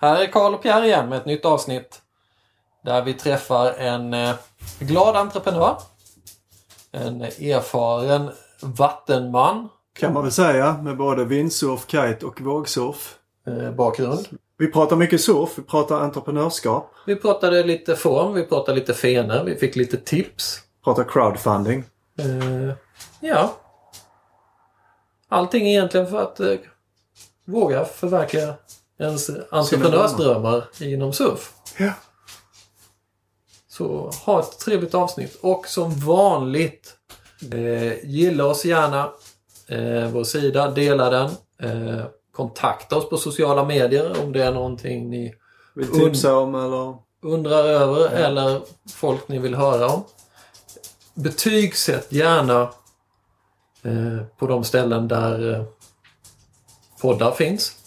Här är Karl och Pierre igen med ett nytt avsnitt. Där vi träffar en eh, glad entreprenör. En erfaren vattenman. Kan man väl säga med både windsurf, kite och vågsurf. Eh, bakgrund. Vi pratar mycket surf, vi pratar entreprenörskap, Vi pratade lite form, vi pratade lite fenor, vi fick lite tips. pratar crowdfunding. Eh, ja. Allting egentligen för att eh, våga förverkliga ens entreprenörsdrömmar inom surf. Ja. Så ha ett trevligt avsnitt och som vanligt eh, gilla oss gärna eh, vår sida, dela den. Eh, kontakta oss på sociala medier om det är någonting ni Vill tipsa om eller... undrar över eller folk ni vill höra om. Betygsätt gärna eh, på de ställen där eh, poddar finns.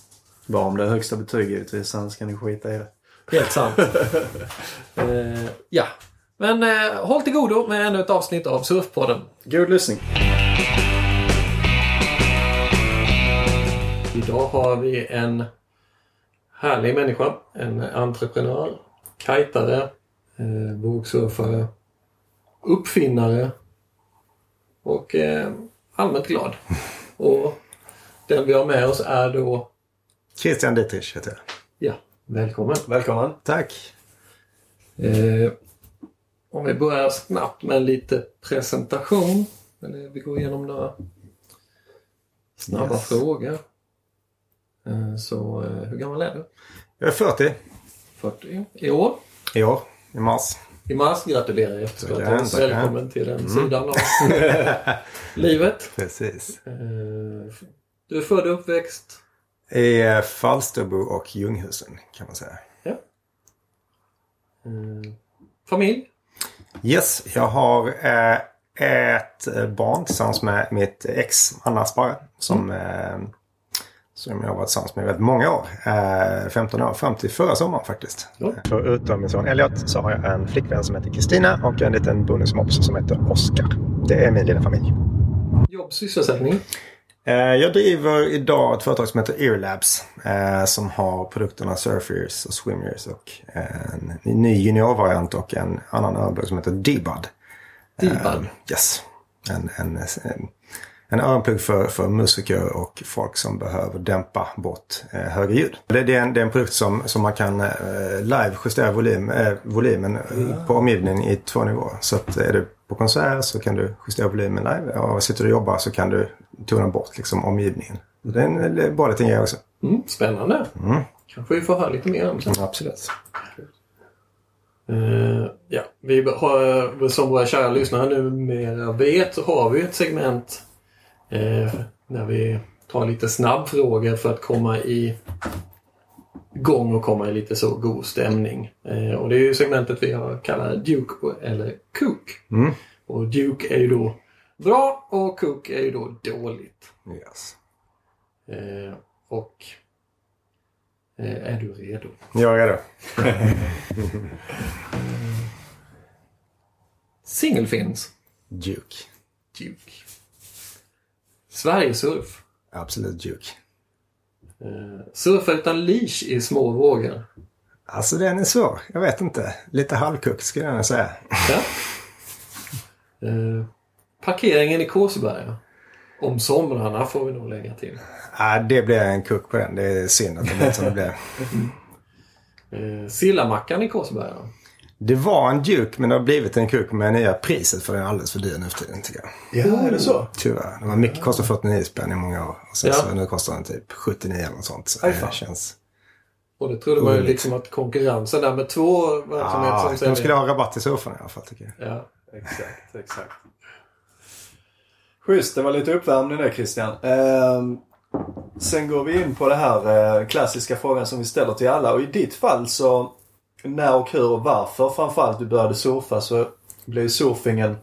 Bara om det är högsta betyg givetvis, annars kan ni skita i det. Helt sant. eh, ja. Men eh, håll till godo med ännu ett avsnitt av Surfpodden. God lyssning! Idag har vi en härlig människa. En entreprenör, kajtare, eh, vågsurfare, uppfinnare och eh, allmänt glad. Och den vi har med oss är då, Christian Dietrich heter jag. ja, välkommen. Välkommen! Tack. Eh, om vi börjar snabbt med lite presentation. Eller vi går igenom några snabba Yes. frågor. Eh, så eh, hur gammal är du? Jag är 40 40 i år. i år, i mars. I mars gratulerar jag efterskott. Tackar, tackar. Välkommen till den sidan av livet. Precis. Eh, Du är född och uppväxt. I Falsterbo och Ljunghusen kan man säga. Ja. Eh, Familj. Yes, jag har eh, ett barn tillsammans med mitt ex Anna Sparre. Som, eh, som jag har varit tillsammans med i väldigt många år. Eh, 15 år fram till förra sommaren faktiskt. Ja. Förutom min son Elliot så har jag en flickvän som heter Kristina och en liten bonusmops som heter Oscar. Det är min lilla familj. Jobb, sysselsättning. Eh, Jag driver idag ett företag som heter Earlabs. eh, Som har produkterna Surfers och Swimmers och en ny juniorvariant och en annan öronplugg som heter D-Bud. Dibad. Yes. En, en, en, en öronplugg för, för musiker och folk som behöver dämpa bort eh, högre ljud. Det, det, är en, det är en produkt som, som man kan eh, live justera volym, eh, volymen eh, på omgivningen i två nivåer. Så att är du på konsert så kan du justera volymen live. Och sitter du och jobbar så kan du tona bort liksom, omgivningen. Det är en bra liten grej också. Mm, spännande. Kanske vi får höra lite mer om sen. Absolut. Eh, ja, vi har, som våra kära lyssnare numera vet så har vi ett segment eh, när vi tar lite snabbfrågor för att komma i gång och komma i lite så god stämning. Eh, och det är ju segmentet vi har kallat Duke eller Cook. Mm. Och Duke är ju då bra och Cook är ju då dåligt. Yes. Eh, och eh, är du redo? Jag är redo. Singelfins. Duke. Duke. Sverigesurf. Absolut Duke. Eh, surfa utan leash i små vågor. Alltså den är svår. Jag vet inte. Lite halvkuck skulle jag säga. Ja. Eh, parkeringen i Kåseberga. Om somrarna får vi nog lägga till. Ja, det blir en kuck på den. Det är synd att det blir som det blev. Eh, Sillamackan i Kåseberga. Det var en Duke men det har blivit en kuck med nya priset för den är alldeles för dyr nu för tiden tycker jag. Ja, är det så? Tyvärr. Den var mycket, kostade 49 spänn i många år. Och sen Ja. så nu kostar den typ 79 eller något sånt. Så Aj, det känns... Och det trodde man ju liksom att konkurrensen där med två verksamheter Ja, som de säljer- skulle ha rabatt i soffan i alla fall tycker jag. Ja. Exakt, exakt. Schysst, det var lite uppvärmning där Christian. Ehm, sen går vi in på det här eh, klassiska frågan som vi ställer till alla. Och i ditt fall så när och hur och varför framförallt du började surfa så blev surfingen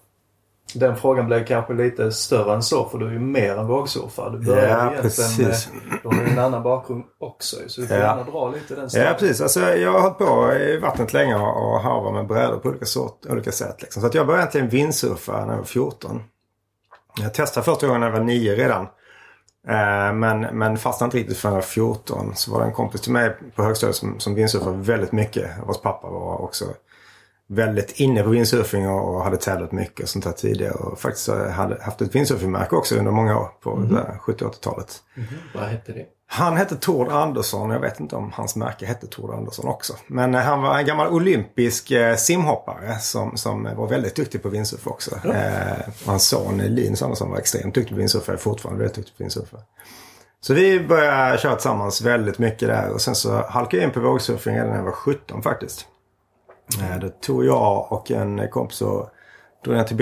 Den frågan blev kanske lite större än så för du är ju mer än vågsurfare. Du började Ja, precis. med, du har ju en annan bakgrund också Så du får Ja. gärna dra lite den Ja storyn. precis. Alltså, jag har hållit på i vattnet länge och och harvat med brädor på olika, sort, olika sätt. Liksom. Så att jag började egentligen vindsurfa när jag var 14. Jag testade första gången när jag var 9 redan. Eh, men, men fastnade inte riktigt förrän jag var 14. Så var det en kompis till mig på högstadiet som, som windsurfade väldigt mycket. Vars pappa var också väldigt inne på windsurfing och, hade tävlat mycket och sånt där tidigare. Och faktiskt hade haft ett windsurfingmärke också under många år på Mhm. 70-80-talet. Vad hette det? Han hette Tord Andersson. Jag vet inte om hans märke hette Tord Andersson också. Men eh, han var en gammal olympisk eh, simhoppare som, som var väldigt duktig på windsurf också. Eh, och hans son Linus Andersson var extremt duktig på windsurf. är fortfarande väldigt duktig på windsurf. Så vi började köra tillsammans väldigt mycket där. Och sen så halkade jag in på vågsurfing redan när jag var 17 faktiskt. Eh, då tog jag och en kompis och drog ner till.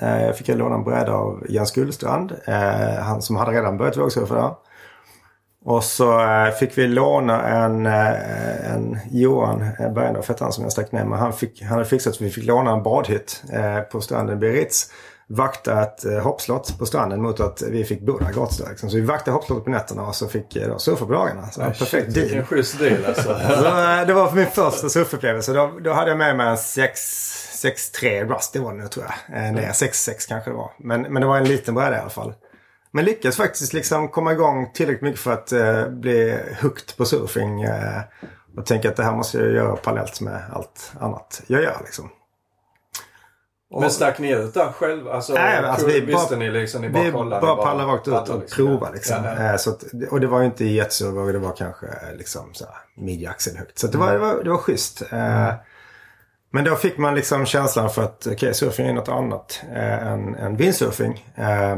Eh, jag fick låna en bräda av Jens Gullstrand. Eh, han som hade redan börjat vågsurfa där. Och så eh, fick vi låna en, eh, en Johan eh, Bergendorf hette han som jag stack ner med. Han, fick, han hade fixat så vi fick låna en badhytt på stranden i Biarritz. Vakta ett hoppslott på stranden mot att vi fick bo där gratis. Liksom. Så vi vaktade hoppslottet på nätterna och så fick då surfa på dagarna. Så en perfekt deal. Vilken schysst deal alltså. Så, det var min första surfupplevelse. Då, då hade jag med mig en 6-3 Rust, det var det nu tror jag. Nej, 6-6 kanske det var. Men, men det var en liten bräda i alla fall. Men lyckades faktiskt liksom komma igång tillräckligt mycket för att eh, bli hooked på surfing. Eh, och tänka att det här måste jag göra parallellt med allt annat jag gör liksom. Och- Men stack ni ut där själv? Alltså, Nej, alltså, vi visste bara- ni liksom? Ni bara Vi kollade? bara ni pallade rakt ut och liksom. prova liksom. Ja, ja. Eh, Så att, och det var ju inte jättesur det var kanske eh, liksom så här midjeaxelhögt. Så det, var, det, var, det var schysst. Eh, Men då fick man liksom känslan för att okej, surfing är något annat eh, än, än windsurfing. Eh,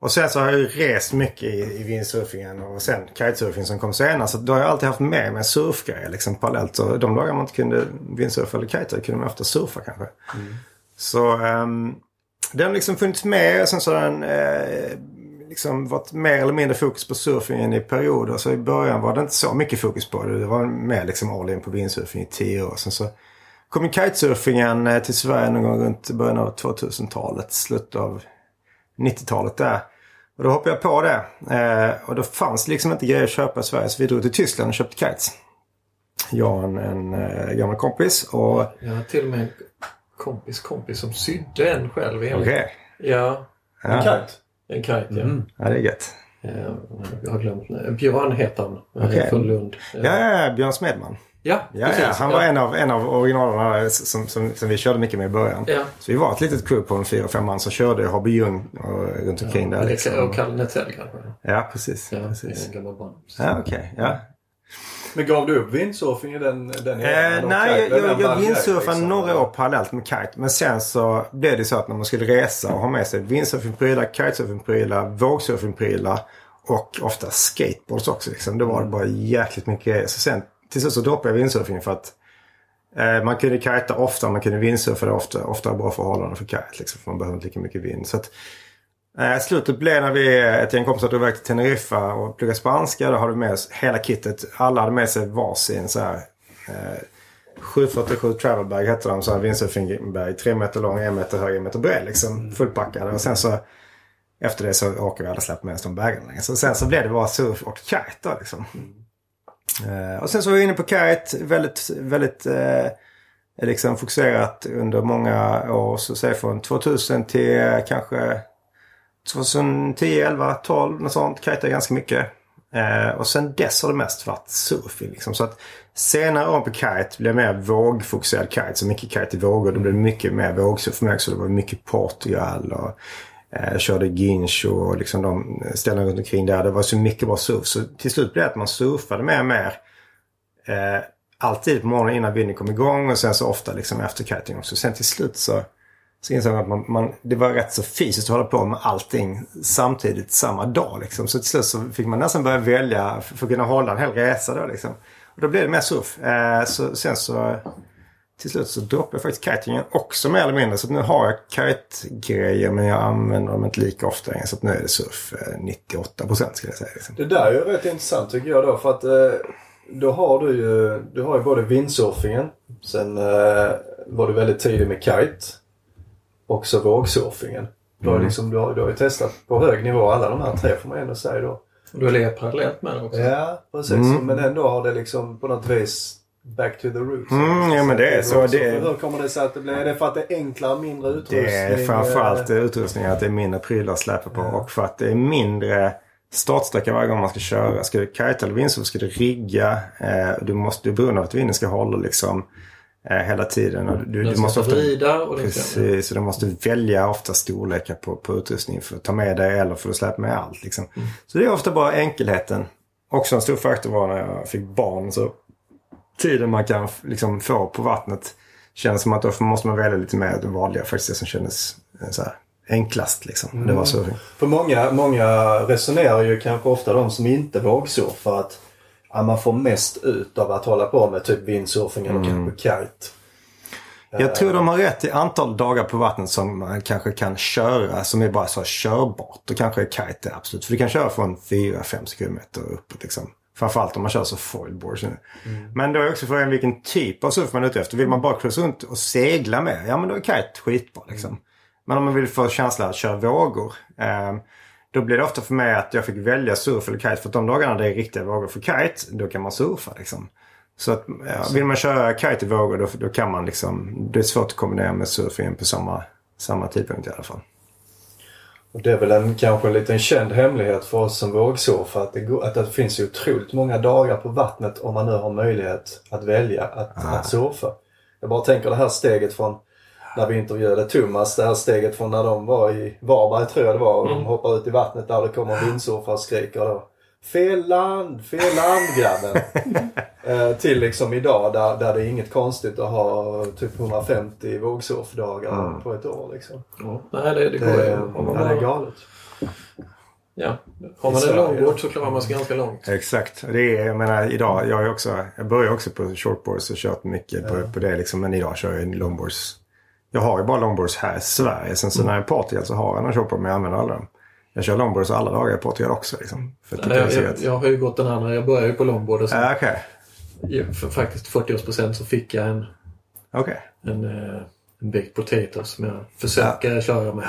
och sen så har jag ju rest mycket i, i windsurfingen och sen kitesurfing som kom senare. Så då har jag alltid haft med mig surfgrejer liksom parallellt. Och de dagar man inte kunde windsurfa eller kite kunde man ofta surfa kanske. Så ehm, den har liksom funnits med. Sen så har den eh, liksom varit mer eller mindre fokus på surfingen i perioder. Så i början var det inte så mycket fokus på det. Det var mer liksom all in på windsurfing i tio år. Sen så kom kitesurfingen eh, till Sverige någon gång runt början av 2000-talet. Slutet av 90-talet där. Och då hoppade jag på det. Eh, och då fanns liksom inte grejer att köpa i Sverige. Så vi drog till Tyskland och köpte kites. Jag och en, en eh, gammal kompis. Och Jag har till och med en kompis kompis som sydde en själv. okej. enligt- Ja, En Ja. kite? en kite ja. Mm. ja, det är gött. Eh, Jag har glömt. Björn heter han. Okej. Från Lund. Ja, ja, ja, Björn Smedman. Ja, Ja, precis. ja, han var en av, en av originalerna som, som, som vi körde mycket med i början. Ja. Så vi var ett litet crew på en fyra, fem man som körde Hobby Ljung och runt omkring där. Liksom. Och Kalle Netzell kanske. Ja, precis. Ja, precis. en gammal band. Ja, okej. Ja. Men gav du upp windsurfing i den, den Eh, nej, jag, jag, jag windsurfade liksom. några år parallellt med kite. Men sen så blev det så att när man skulle resa och ha med sig windsurfingprylar, kitesurfingprylar, vågsurfingprylar och ofta skateboards också. Liksom. Då var det bara jäkligt mycket grejer. Så sen till slut så droppade jag windsurfing för att eh, man kunde kita ofta, man kunde windsurfa ofta. Ofta bra förhållanden för kite. Liksom, för man behöver inte lika mycket vind. Så att, Eh, slutet blev när vi, ett gäng kompisar drog iväg till Teneriffa och pluggade spanska. Då hade vi med oss hela kittet. Alla hade med sig varsin så här eh, 747 travelbag hette de. Så här windsurfingbag. Tre meter lång, en meter hög, en meter bred liksom. Fullpackade. Och sen så efter det så åker vi alla släppt med oss de bagarna. Så sen så blev det bara surf och kite då liksom. Eh, och sen så var vi inne på kite. Väldigt, väldigt eh, liksom fokuserat under många år. Så säg från 2000 till eh, kanske 2010, 11, 12 något sånt. Kajtade ganska mycket. Eh, och sen dess har det mest varit surfing. Liksom. Så att senare år på kite blev mer vågfokuserad kite. Så mycket kite i vågor. Då blev det mycket mer vågsurf för mig. också. det var mycket Portugal och eh, jag körde Ginch och liksom de ställena runt omkring där. Det var så mycket bra surf. Så till slut blev det att man surfade mer och mer. Eh, alltid på morgonen innan vinden kom igång och sen så ofta liksom efter kiting också. Sen till slut så så insåg man att man, man, det var rätt så fysiskt att hålla på med allting samtidigt samma dag. Liksom. Så till slut så fick man nästan börja välja för, för att kunna hålla en hel resa. Då, liksom. Och då blev det mer surf. Eh, så, sen så till slut så droppade jag faktiskt kitingen också mer eller mindre. Så nu har jag kite-grejer men jag använder dem inte lika ofta längre. Så att nu är det surf eh, 98 procent skulle jag säga. Liksom. Det där är ju rätt intressant tycker jag då för att eh, då har du ju, du har ju både windsurfingen, sen eh, var du väldigt tidig med kite och så vågsurfingen. Du har, ju Mm. liksom, du, har, du har ju testat på hög nivå alla de här tre får man ändå säga då. Du har legat parallellt med det också. Ja, precis. Mm. Men ändå har det liksom på något vis back to the roots. Mm, ja, men det är så. Det- Hur kommer det sig att det blir? Är det för att det är enklare, mindre utrustning? Det är framförallt utrustningen, att det är mindre prylar att släpa på. Ja. Och för att det är mindre startsträcka varje gång man ska köra. Ska du kajta eller vindsurfa ska du rigga. Eh, du måste, du är beroende av att vinden ska hålla liksom eh, hela tiden. Och du, Den du måste ofta, vrida och. Precis, och du måste välja ofta storlekar på, på utrustning för att ta med dig eller för att släppa med allt. Liksom. Mm. Så det är ofta bara enkelheten. Också en stor faktor var när jag fick barn. Så tiden man kan liksom, få på vattnet känns som att då måste man välja lite mer det vanliga. Faktiskt det som kändes eh, så här, enklast. Liksom. Det var så. För många, många resonerar ju kanske ofta de som inte vågsurfar att ja, man får mest ut av att hålla på med typ windsurfing eller kanske kite. Jag tror de har rätt i antal dagar på vattnet som man kanske kan köra som är bara så körbart. Då kanske kite är absolut. För du kan köra från 4-5 sekundmeter uppåt. Liksom. Framförallt om man kör så foilboard. Men då är också frågan vilken typ av surf man är ute efter. Vill man bara cruisa runt och segla med? Ja men då är kite skitbra liksom. Men om man vill få känslan att köra vågor. Eh, då blir det ofta för mig att jag fick välja surf eller kite. För att de dagarna det är riktiga vågor för kite, då kan man surfa liksom. Så att, ja, vill man köra kite i vågor då, då kan man liksom... Det är svårt att kombinera med surfing på samma, samma tidpunkt i alla fall. Och det är väl en kanske en liten känd hemlighet för oss som vågsurfar att det, går, att det finns otroligt många dagar på vattnet om man nu har möjlighet att välja att, att surfa. Jag bara tänker det här steget från när vi intervjuade Thomas, det här steget från när de var i Varberg tror jag det var och de hoppar ut i vattnet där det kommer vindsurfare och skriker då Fel land, fel land grabben. eh, till liksom idag där, där det är inget konstigt att ha typ 150 vågsurfdagar på ett år liksom. Ja. Nej, det, det går Det, ju. är- Om man ja, det är har, galet. ja. har man en longboard så klarar man sig ganska långt. Exakt. Det är, jag menar idag, jag är också, jag börjar också på shortboards och kört mycket på, på det liksom. Men idag kör jag longboards. Jag har ju bara longboards här i Sverige. Sen så när jag är i Portugal så har jag någon shortboard men jag använder alla dem. Jag kör longboards alla dagar i Portugal också liksom. För att Nej, jag, jag, jag, jag, jag har ju gått den andra. Jag började ju på longboard och sen, Ah, Okej. i- för faktiskt 40% så fick jag en, Okej. en, eh, en baked potato som jag försöker köra med.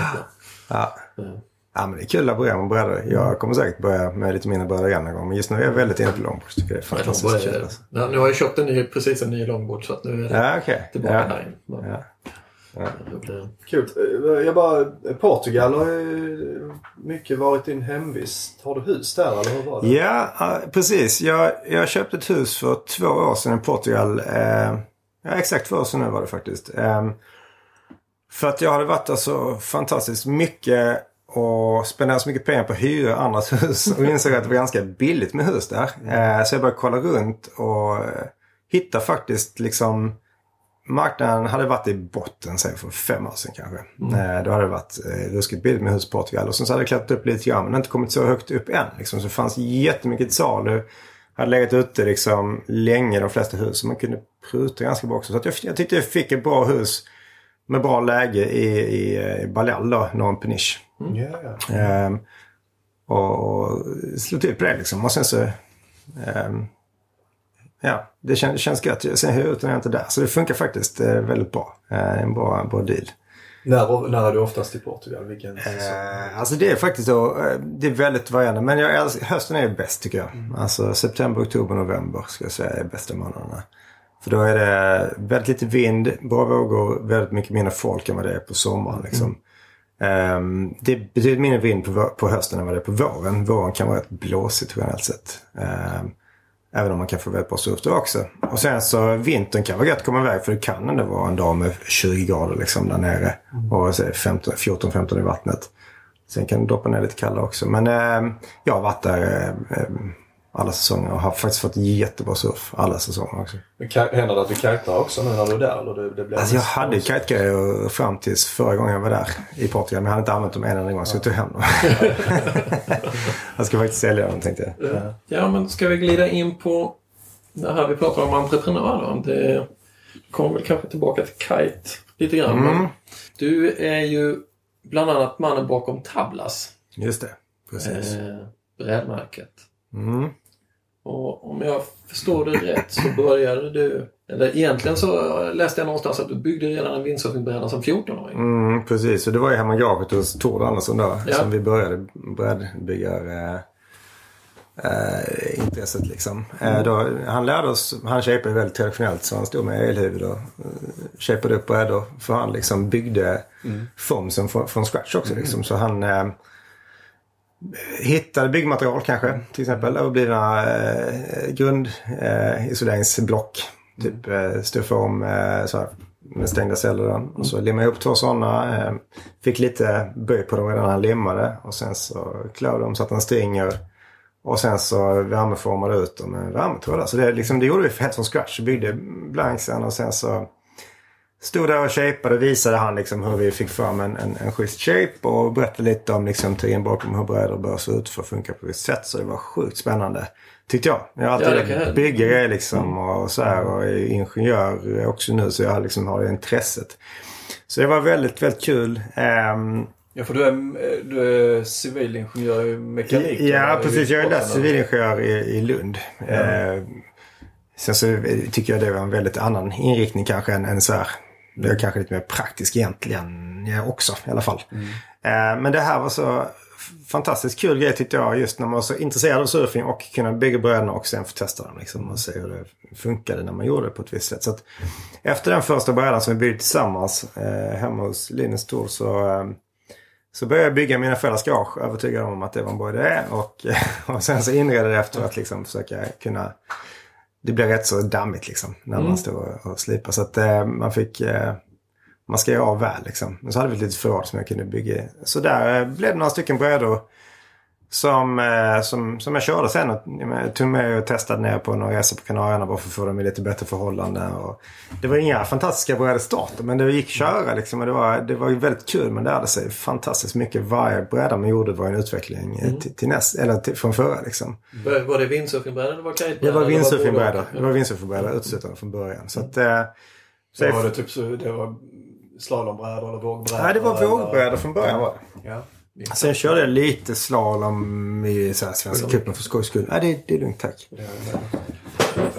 Ja. Mm. Ja men det är kul att börja med brädor. Jag kommer säkert börja med lite mindre brädor igen någon gång. Men just nu är jag väldigt inne på longboards. Tycker det är fantastiskt longboard kul. är, Alltså. ja, nu har jag köpt en ny, precis en ny longboard så att nu är det Ja okej. tillbaka Ja. där. Kul. Jag bara, Portugal har ju mycket varit din hemvist. Har du hus där eller hur var det? Ja, precis. Jag, jag köpte ett hus för två år sedan i Portugal. Eh, ja, exakt två år sedan nu var det faktiskt. Ehm, för att jag hade varit där så fantastiskt mycket och spenderat så mycket pengar på att hyra andras hus och insåg att det var ganska billigt med hus där. Eh, så jag började kolla runt och eh, hitta faktiskt liksom Marknaden hade varit i botten säg för fem år sedan kanske. Eh, då hade det varit eh, ruskigt billigt med hus i Portugal. Och sen så hade det klättrat upp lite grann men inte kommit så högt upp än. Liksom. Så det fanns jättemycket till salu. Hade legat ute liksom länge de flesta hus. Så man kunde pruta ganska bra också. Så att jag, jag tyckte jag fick ett bra hus med bra läge i, i, i Baleal då, norr om Peniche. Ja, ja. Ehm, och, och slog till på det liksom. Och sen så... ehm, ja, det känns, känns gött. Sen hyr jag inte där. Så det funkar faktiskt eh, väldigt bra. Eh, en bra, bra deal. När, när är du oftast i Portugal? Vilken? Eh, alltså det är faktiskt då, eh, det är väldigt varierande. Men jag hösten är bäst tycker jag. Alltså september, oktober, november ska jag säga är bästa månaderna. För då är det väldigt lite vind, bra vågor, väldigt mycket mindre folk än vad det är på sommaren. Liksom. Ehm, det är betydligt mindre vind på, på hösten än vad det är på våren. Våren kan vara rätt blåsigt generellt sett. Ehm, även om man kan få väldigt bra surf då också. Och sen så vintern kan vara gött att komma iväg för det kan ändå vara en dag med 20 grader liksom där nere. Och det 15 14-15 i vattnet. Sen kan det droppa ner lite kallare också. Men ehm, jag har varit där eh, alla säsonger och har faktiskt fått jättebra surf alla säsonger också. Händer det att du kajtar också nu när du är där? Eller det, det blir Alltså jag hade kitegrejer fram tills förra gången jag var där i Portugal. Men jag hade inte använt dem en enda gång så jag tog hem dem. jag ska faktiskt sälja dem tänkte jag. Ja, men ska vi glida in på det här vi pratar om entreprenör då? Det kommer väl kanske tillbaka till Kite lite grann. Men du är ju bland annat mannen bakom Tablas, Just det. Precis. eh, brädmärket. Mm. Och om jag förstår det rätt så började du... Eller egentligen så läste jag någonstans att du byggde redan en windsurfingbräda som 14-åring. Mm, precis, och det var ju hemma i garaget hos Tord Andersson då. Ja. Som vi började brädbyggar eh, eh, intresset liksom. Eh, då, han lärde oss, han shapade väldigt traditionellt så han stod med elhuvud och eh, shapade upp brädor. För han liksom byggde formsen från, från scratch också liksom. Så han, eh, hittade byggmaterial kanske till exempel. Och blivna eh, grundisoleringsblock. Eh, typ eh, styrofoam eh, så här, med stängda celler. Och så limmade jag upp två sådana. Eh, fick lite böj på dem redan när jag limmade. Och sen så klöv de så att den stringer. Och sen så värmeformade ut dem med värmetrådar. Så det, liksom, det gjorde vi helt från scratch. Byggde blanksen och sen så stod där och shapeade och visade han liksom hur vi fick fram en, en, en schysst shape och berättade lite om liksom, teorin bakom hur brädor bör se ut för att funka på ett visst sätt. Så det var sjukt spännande. Tyckte jag. Jag har alltid Ja, bygger grejer liksom och så här och är ingenjör också nu så jag liksom har det intresset. Så det var väldigt, väldigt kul. Ehm, Ja, för du är, du är civilingenjör i mekanik. Ja, precis. Jag är läst civilingenjör i, i Lund. Eh, sen så tycker jag det var en väldigt annan inriktning kanske än, än så här. Det är kanske lite mer praktisk egentligen också i alla fall. Eh, men det här var så fantastiskt kul grej tyckte jag just när man var så intresserad av surfing och kunna bygga brädorna och sen få testa dem liksom, och se hur det funkade när man gjorde det på ett visst sätt. Så att efter den första brädan som vi byggde tillsammans eh, hemma hos Linus Thor så eh, så började jag bygga mina föräldrars garage övertygad om att det var en bra idé. Och, och sen så inredde det efter att liksom försöka kunna... Det blev rätt så dammigt liksom när man stod och, och slipade. Så att eh, man fick... Eh, man ska göra av väl liksom. Men så hade vi ett litet förråd som jag kunde bygga i. Så där eh, blev det några stycken brädor. Som, eh, som, som jag körde sen och jag tog med och testade ner på några resor på Kanarierna bara för att få dem i lite bättre förhållanden. Och det var inga fantastiska starten men det gick att köra liksom. Och det, var, det var väldigt kul. Man lärde sig fantastiskt mycket. Varje bräda man gjorde var en utveckling eh, till, till näst, eller till, från förra liksom. Var det windsurfingbräda eller var det var windsurfingbrädor. Det var windsurfingbrädor uteslutande från början. Så att, eh, så var det typ så, det var slalombrädor eller vågbrädor? Nej, det var vågbrädor från början var det. Ja. Sen körde jag lite slalom i så här, Svenska cupen för skojs skull. Nej, det, det är lugnt tack.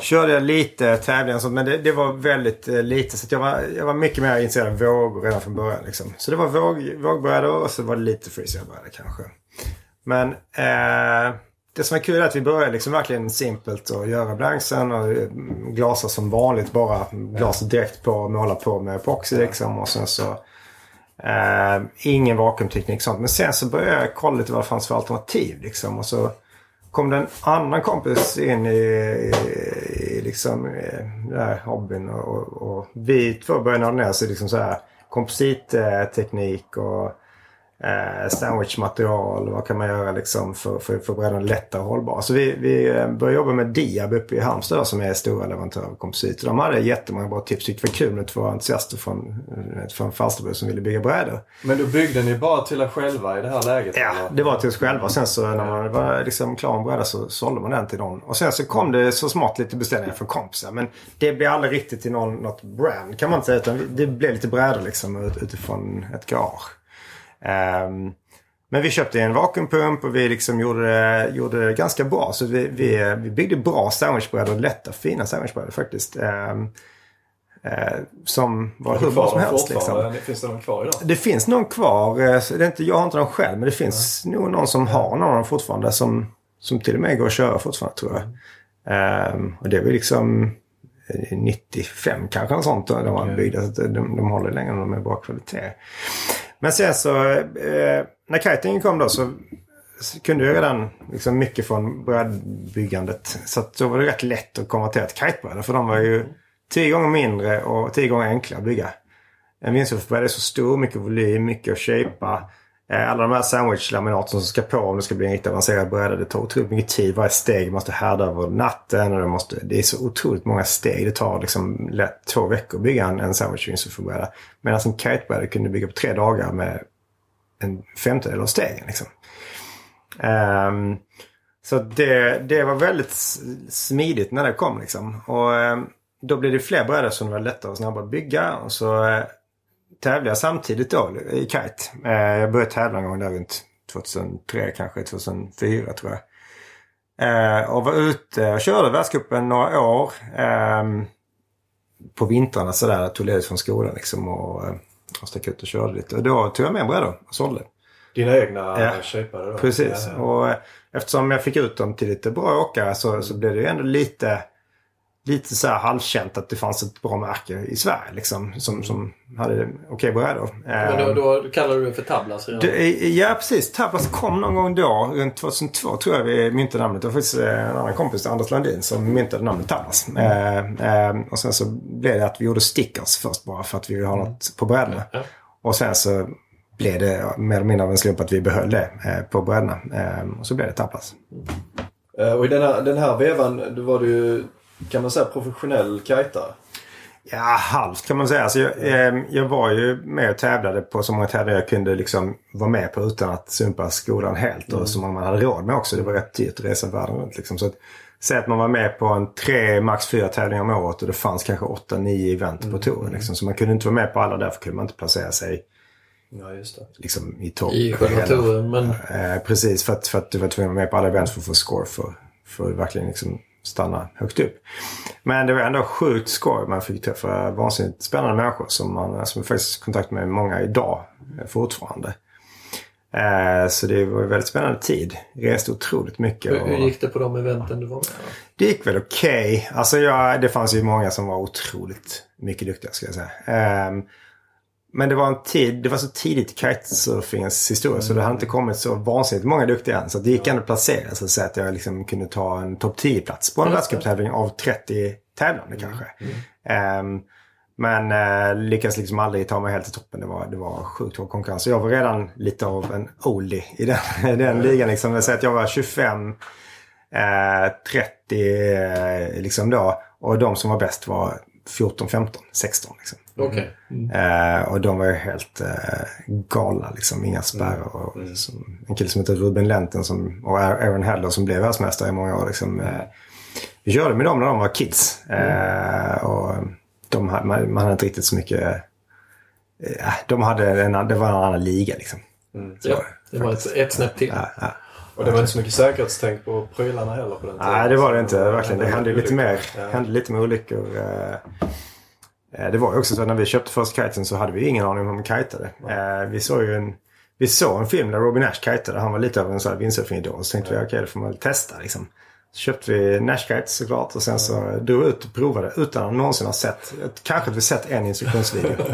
Körde jag lite tävlingar och sånt men det, det var väldigt eh, lite. Så jag, var, jag var mycket mer intresserad av vågor redan från början. Liksom. Så det var våg, vågbrädor och så var det lite freestylebrädor kanske. Men eh, det som är kul är att vi började liksom verkligen simpelt att göra blanksen och glasa som vanligt. Bara glaset direkt på och måla på med epoxy liksom. Och sen så Eh, ingen vakuumteknik sånt. Men sen så började jag kolla lite vad det fanns för alternativ. Liksom. Och så kom det en annan kompis in i, i, i liksom, i den här hobbyn. Och, och, och vi två började nörda ner oss i liksom så här kompositteknik och eh, sandwichmaterial. Vad kan man göra liksom för, för, för brädan lättare och hållbar. Så vi, vi eh, började jobba med Diab uppe i Halmstad som är stora leverantörer av komposit. De hade jättemånga bra tips. Det var kul med två entusiaster från, eh, från Falsterbo som ville bygga brädor. Men då byggde ni bara till er själva i det här läget? Ja, eller? det var till oss själva. Sen så när man var liksom klar med bräda så sålde man den till någon. Och sen så kom det så smått lite beställningar från kompisar. Men det blev aldrig riktigt till någon, något brand kan man inte säga. Utan det blev lite brädor liksom ut- utifrån ett garage. Ehm, men vi köpte en vakuumpump och vi liksom gjorde gjorde det ganska bra. Så vi, vi, vi byggde bra sandwichbrädor. Lätta, fina sandwichbrädor faktiskt. Ehm, eh, som var hur bra som helst. Liksom. Finns det någon kvar idag? Det finns någon kvar. eh, Det är inte, jag har inte dem själv men det finns nog någon som har någon av dem fortfarande. Som, som till och med går att köra fortfarande tror jag. Ehm, och det väl liksom eh, 95 kanske något sånt. då, De var byggda. Så de, de håller länge och de är bra kvalitet. Men sen så eh, när kitingen kom då så, kunde jag redan liksom mycket från brädbyggandet. Så att då var det rätt lätt att konvertera till kitebrädor. För de var ju tio gånger mindre och tio gånger enklare att bygga. En vindsurfbräda är så stor, mycket volym, mycket att shapea. Eh, alla de här sandwichlaminaten som ska på om det ska bli en riktigt avancerad bräda. Det tar otroligt mycket tid. Varje steg måste härda över natten. Och det, måste, det är så otroligt många steg. Det tar liksom lätt två veckor att bygga en, en sandwich vindsurfbräda. Medan en kitebräda kunde bygga på tre dagar med en femtedel av stegen. Liksom. Um, så det, det var väldigt smidigt när det kom. Liksom. Och um, då blev det fler brädor som var lättare och snabbare att bygga. Och så eh, tävlade jag samtidigt då i kite. Eh, jag började tävla någon gång där runt 2003 kanske, 2004 tror jag. Eh, och var ute och körde världscupen några år. ehm, på vintrarna sådär. Tog ledigt från skolan liksom och, eh, och stack ut och körde lite. Och då tog jag med brädor och sålde. Dina egna Ja. shapeade då? Precis. Ja, ja. Och eftersom jag fick ut dem till lite bra åkare så, så blev det ju ändå lite lite så här halvkänt att det fanns ett bra märke i Sverige liksom. Som, som hade okej okay brädor. Men då, då kallar du det för Tablas redan? Det, ja precis. Tablas kom någon gång då. Runt 2002 tror jag vi myntade namnet. Det var faktiskt en annan kompis, Anders Landin, som myntade namnet Tablas. Mm. Eh, eh, och sen så blev det att vi gjorde stickers först bara för att vi ville ha något på brädorna. Mm. Och sen så blev det mer eller mindre av en slump att vi behöll det eh, på brädorna. Eh, och så blev det Tablas. Mm. Och i den här, den här vevan, då var du ju kan man säga professionell kajtare? Ja, halvt kan man säga. Alltså jag, eh, jag var ju med och tävlade på så många tävlingar jag kunde liksom vara med på utan att sumpa skolan helt. Mm. Och som man hade råd med också. Det var rätt dyrt att resa världen runt. Liksom. Så att, Säg att man var med på en tre, max fyra tävlingar om året och det fanns kanske åtta, nio event mm. på touren. Liksom. Så man kunde inte vara med på alla därför kunde man inte placera sig ja, just det. Liksom, i topp. I själva touren. Men... Eh, precis, för att, för att du var tvungen att vara med på alla event för att få score för, för verkligen liksom stanna högt upp. Men det var ändå sjukt skoj. Man fick träffa vansinnigt spännande människor som man som faktiskt kontakt med många idag fortfarande. Eh, så det var en väldigt spännande tid. Reste otroligt mycket. Hur, hur gick det på de eventen du var med Det gick väl okej. Okay. Alltså det fanns ju många som var otroligt mycket duktiga ska jag säga. Eh, men det var en tid, det var så tidigt i kitesurfingens historia mm. så det hade inte kommit så vansinnigt många duktiga än. Så det gick ändå att placera så att jag liksom kunde ta en topp 10-plats på en världscuptävling av 30 tävlande mm. kanske. Mm. Um, men uh, lyckades liksom aldrig ta mig helt till toppen. Det var, det var sjukt hård konkurrens. Så jag var redan lite av en oldie i den, i den ligan. Liksom. Jag säger att jag var 25, uh, 30 uh, liksom då. Och de som var bäst var 14, 15, 16. Liksom. Okay. Mm. Uh, och de var ju helt uh, galna liksom. Inga spärrar. Och, mm. som, en kille som heter Ruben Lenten som, och Aaron Heller som blev världsmästare i många år. Liksom, uh, vi körde med dem när de var kids. och de, man, man hade inte riktigt så mycket... de hade en, det var en annan liga liksom. Mm. Så, ja, det var ett, ett snäpp till. Ja, och det var inte så mycket säkerhetstänk på prylarna heller på den tiden? Nej, det var det inte. Verkligen. Det hände lite mer. Ja. hände lite med olyckor. Eh, det var ju också så att när vi köpte första kiten så hade vi ingen aning om hur man kitade. Mm. Vi såg ju en, vi såg en film där Robin Nash kitade. Han var lite av en sån här windsurfing-idol. Så tänkte mm. vi okej, okay, det får man väl testa liksom. Så köpte vi Nash kites såklart och sen så drog vi ut och provade utan att någonsin ha sett. Kanske att vi sett en instruktionsvideo.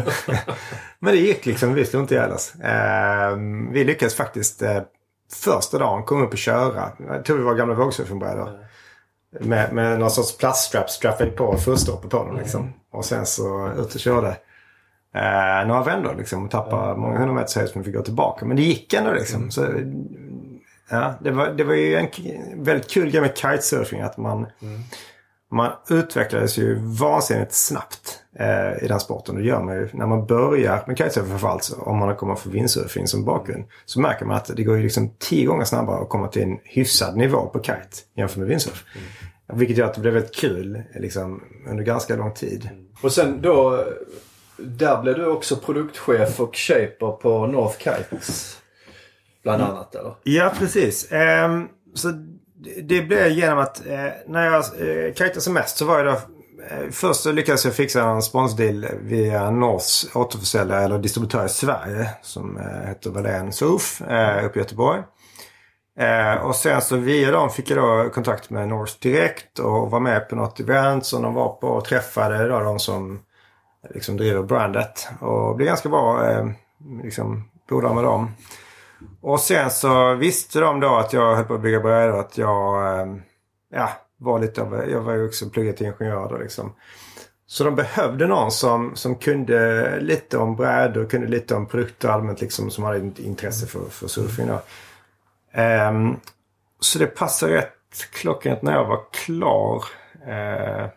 Men det gick liksom, vi slog inte ihjäl oss. Vi lyckades faktiskt första dagen komma upp och köra. Jag tror vi var gamla vågsurfingbrädor. Mm. Med, med någon sorts plaststrap straffade på fullstoppet på dem liksom. Och sen så ut och körde eh, några vändor liksom. Och tappade mm. många hundra meters höjd som vi fick gå tillbaka. Men det gick ändå liksom. Mm. Så, ja, det, var, det var ju en väldigt kul grej med kitesurfing. Att man, mm. Man utvecklades ju vansinnigt snabbt eh, i den sporten. Det gör man ju när man börjar med kitesurfing framförallt. Om man kommit från vindsurfing som bakgrund. Så märker man att det går ju liksom tio gånger snabbare att komma till en hyfsad nivå på kite jämfört med windsurf. Mm. Vilket gör att det blev väldigt kul liksom, under ganska lång tid. Och sen då, där blev du också produktchef och shaper på North Kites. Bland mm. annat eller? Ja precis. Um, så det blev genom att eh, när jag eh, kitade som mest så var jag då eh, Först så lyckades jag fixa en sponsdeal via Norths återförsäljare eller distributör i Sverige som eh, heter Wallén Surf eh, uppe i Göteborg. Eh, och sen så via dem fick jag då kontakt med North direkt och var med på något event som de var på och träffade då de som liksom driver brandet. Och blev ganska bra eh, liksom polare med dem. Och sen så visste de då att jag höll på att bygga brädor. Att jag eh, ja, var lite av, jag var ju också pluggat till ingenjör då liksom. Så de behövde någon som, som kunde lite om brädor, kunde lite om produkter allmänt liksom som hade intresse för, för surfing då. Um, så det passade rätt klockrent när jag var klar. Uh,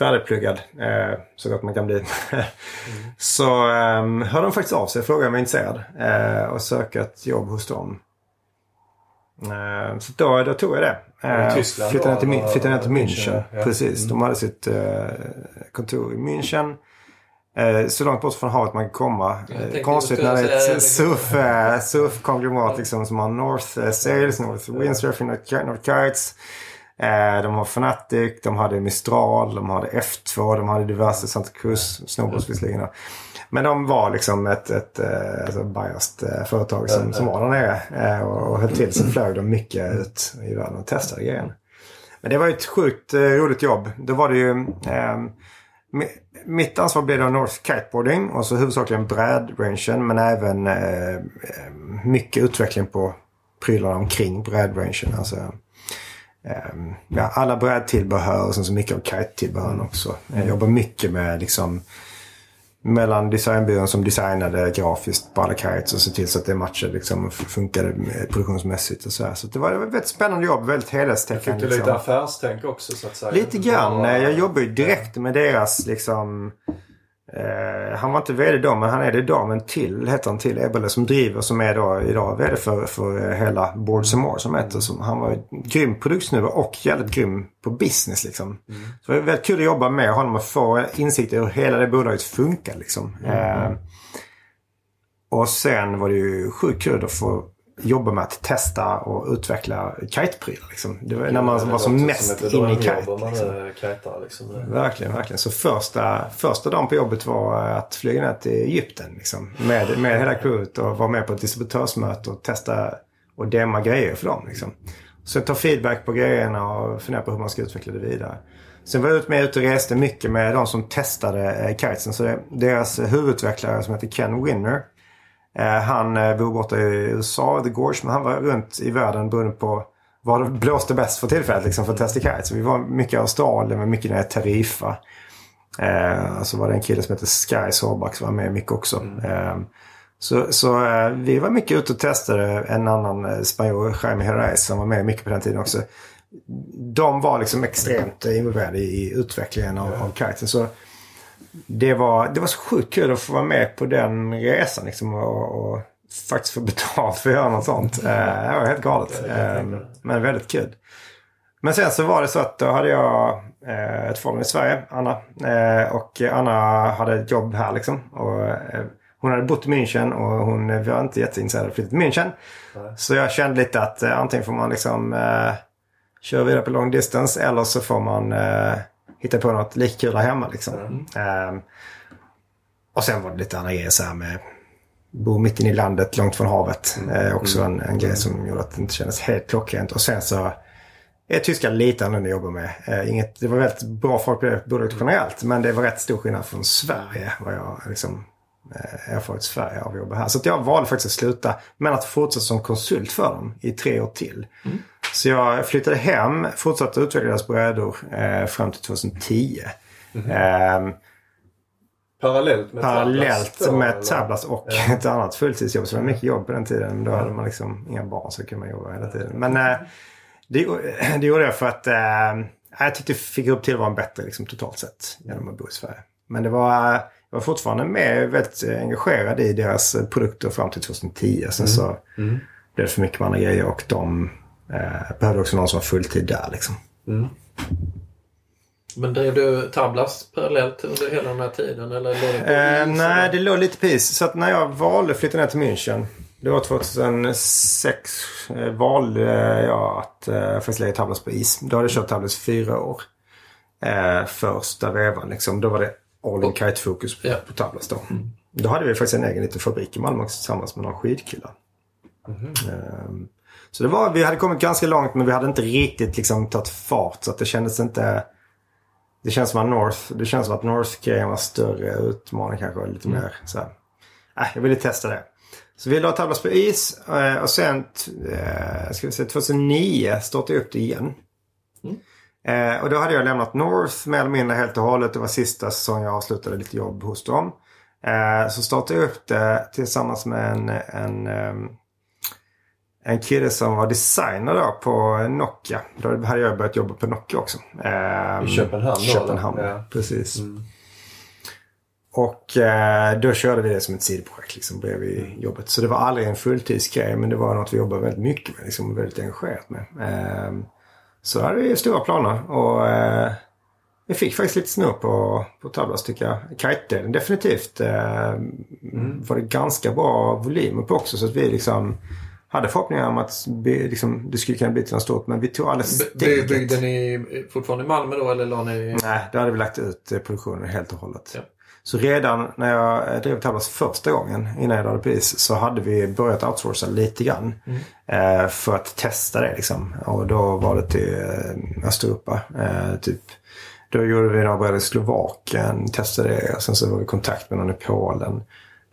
färdigpluggad, uh, så gott man kan bli. mm. Så um, hörde de faktiskt av sig och frågade om jag var intresserad. Uh, och söka ett jobb hos dem. Uh, så då, då tog jag det. Uh, Tyskland flyttade ner till, flyttade ner till München. Ja. Precis. Mm. De hade sitt uh, kontor i München. Eh, så långt bort från havet man kan komma. Eh, konstigt när det är ett surf, eh, surfkonglomerat liksom, som har North eh, Sales, North Windsurfing, North Kites. Eh, de har Fanatic, de hade Mistral, de hade F2, de hade diverse Santa Cruz snowboards visserligen. Men de var liksom ett, ett, ett alltså biased företag som, som var där nere. Och höll till så flög de mycket ut i världen och testade grejen. Men det var ju ett sjukt eh, roligt jobb. Då var det ju... Eh, mitt ansvar blev då North Kiteboarding och så huvudsakligen brädrangen men även eh, mycket utveckling på prylarna omkring brädrangen. Alltså, eh, ja, alla brädtillbehör och sen så mycket av kite-tillbehören också. Jag jobbar mycket med liksom mellan designbyrån som designade grafiskt på alla kites och se till så att det matchade liksom funkade produktionsmässigt och så här. Så det var ett väldigt spännande jobb, väldigt helhetstäckande. Fick du liksom. lite affärstänk också så att säga? Lite grann. Jag jobbar ju direkt med deras liksom Eh, han var inte VD då men han är det idag. Men till heter han till Eberle som driver som är då idag VD för, för hela Boards and More som heter. Som, han var grym produktsnubbe och jävligt grym på business liksom. Mm. Så det var väldigt kul att jobba med honom och få insikt i hur hela det bolaget funkar liksom. Mm. Eh, och sen var det ju sjukt kul att få jobba med att testa och utveckla kiteprylar. Liksom. Det var när man var som mest inne i kite. Liksom. Kitar, liksom. Verkligen, verkligen. Så första, första dagen på jobbet var att flyga ner till Egypten. Liksom, med, med hela crewet och vara med på ett distributörsmöte och testa och demma grejer för dem. Liksom. Sen ta feedback på grejerna och fundera på hur man ska utveckla det vidare. Sen var jag med ute och reste mycket med de som testade eh, kitesen. Så det, deras huvudutvecklare som heter Ken Winner han eh, bor borta i USA, The Gorge, men han var runt i världen beroende på var det blåste bäst för tillfället liksom, för att testa kite. Så vi var mycket i Australien, men mycket nere i Tarifa. Eh, så var det en kille som heter Sky Sorback som var med mycket också. Mm. Eh, så, så eh, vi var mycket ute och testade. En annan eh, spanjor, Jaime Herrez, som var med mycket på den tiden också. De var liksom extremt involverade i, i utvecklingen av, av kiten. Så det var, det var så sjukt kul att få vara med på den resan liksom, och, och faktiskt få betalt för att göra något sånt. Eh, det var helt galet. Eh, men väldigt kul. Men sen så var det så att då hade jag eh, ett förhållande i Sverige, Anna. och Anna hade ett jobb här liksom. Och, hon hade bott i München och hon var inte jätteintresserad av att flytta till München. Så jag kände lite att antingen får man liksom köra vidare på long distance eller så får man hitta på något lika kul här hemma. Liksom. Mm. Um, och sen var det lite andra grejer så här med bo mitt inne i landet, långt från havet. Mm. Eh, också en, en grej som gjorde att det inte kändes helt klockrent. Och sen så är tyskar lite annorlunda att jobba med. Eh, inget, det var väldigt bra folk på det bolaget generellt. Men det var rätt stor skillnad från Sverige. Vad jag liksom, erfarit i Sverige av att jobba här. Så jag valde faktiskt att sluta. Men att fortsätta som konsult för dem i tre år till. Mm. Så jag flyttade hem, fortsatte utveckla deras brädor eh, fram till 2010. Mm eh, Parallellt med Parallellt Tablas, med Tablas och ja. ett annat fulltidsjobb. Så det var mycket jobb på den tiden. Men då hade man liksom inga barn så kunde man jobba hela tiden. Men eh, det, det gjorde jag för att eh, jag tyckte jag fick upp tillvaron bättre liksom, totalt sett genom att bo i Sverige. Men det var, jag var fortfarande med väldigt engagerad i deras produkter fram till 2010. Sen mm. så mm. blev det för mycket med andra grejer och de Eh, behövde också någon som var fulltid där liksom. Mm. Men drev du Tablas parallellt under hela den här tiden? Eller det eh, nej, det låg lite på is. Så att när jag valde att flytta ner till München. Det var 2006 eh, valde jag att eh, faktiskt lägga Tablas på is. Då hade jag kört Tablas fyra år. Eh, första vevan liksom. Då var det all in kite-fokus på, ja. på Tablas då. Mm. Då hade vi faktiskt en egen liten fabrik i Malmö tillsammans med några skidkillar. Mm. Så det var, vi hade kommit ganska långt men vi hade inte riktigt liksom tagit fart. Så att det kändes inte... Det känns som att North, det känns som att North grejen var större utmaning kanske. Lite mm. mer så här. Äh, jag ville testa det. Så vi la Tablas på is eh, och sen eh, ska vi säga, 2009 startade jag upp det igen. Mm. Eh, och då hade jag lämnat North mer eller mindre helt och hållet. Det var sista säsongen jag avslutade lite jobb hos dem. Så startade jag upp det tillsammans med en, en ehm, en kille som var designer då på Nokia. Då hade jag börjat jobba på Nokia också. I Köpenhamn då? Köpenhamn, ja. precis. Mm. Och eh, då körde vi det som ett sidoprojekt liksom bredvid mm. jobbet. Så det var aldrig en fulltidsgrej men det var något vi jobbade väldigt mycket med. Liksom, väldigt engagerat med. Så hade vi stora planer och eh, vi fick faktiskt lite snurr på, på Tablas tycker jag. Kite-delen definitivt. Eh, mm. var det ganska bra volymer på också så att vi liksom hade förhoppningar om att liksom, det skulle kunna bli till något stort men vi tog alldeles steget. Byggde ni fortfarande i Malmö då eller la ni? Nej, då hade vi lagt ut produktionen helt och hållet. Ja. Så redan när jag drev Tablas första gången innan jag lade på is så hade vi börjat outsourca lite grann. Eh, för att testa det liksom. Och då var det till eh, Östeuropa. Eh, typ. Då gjorde vi några brädor i Slovakien, testade det. Sen så var vi i kontakt med någon i Polen,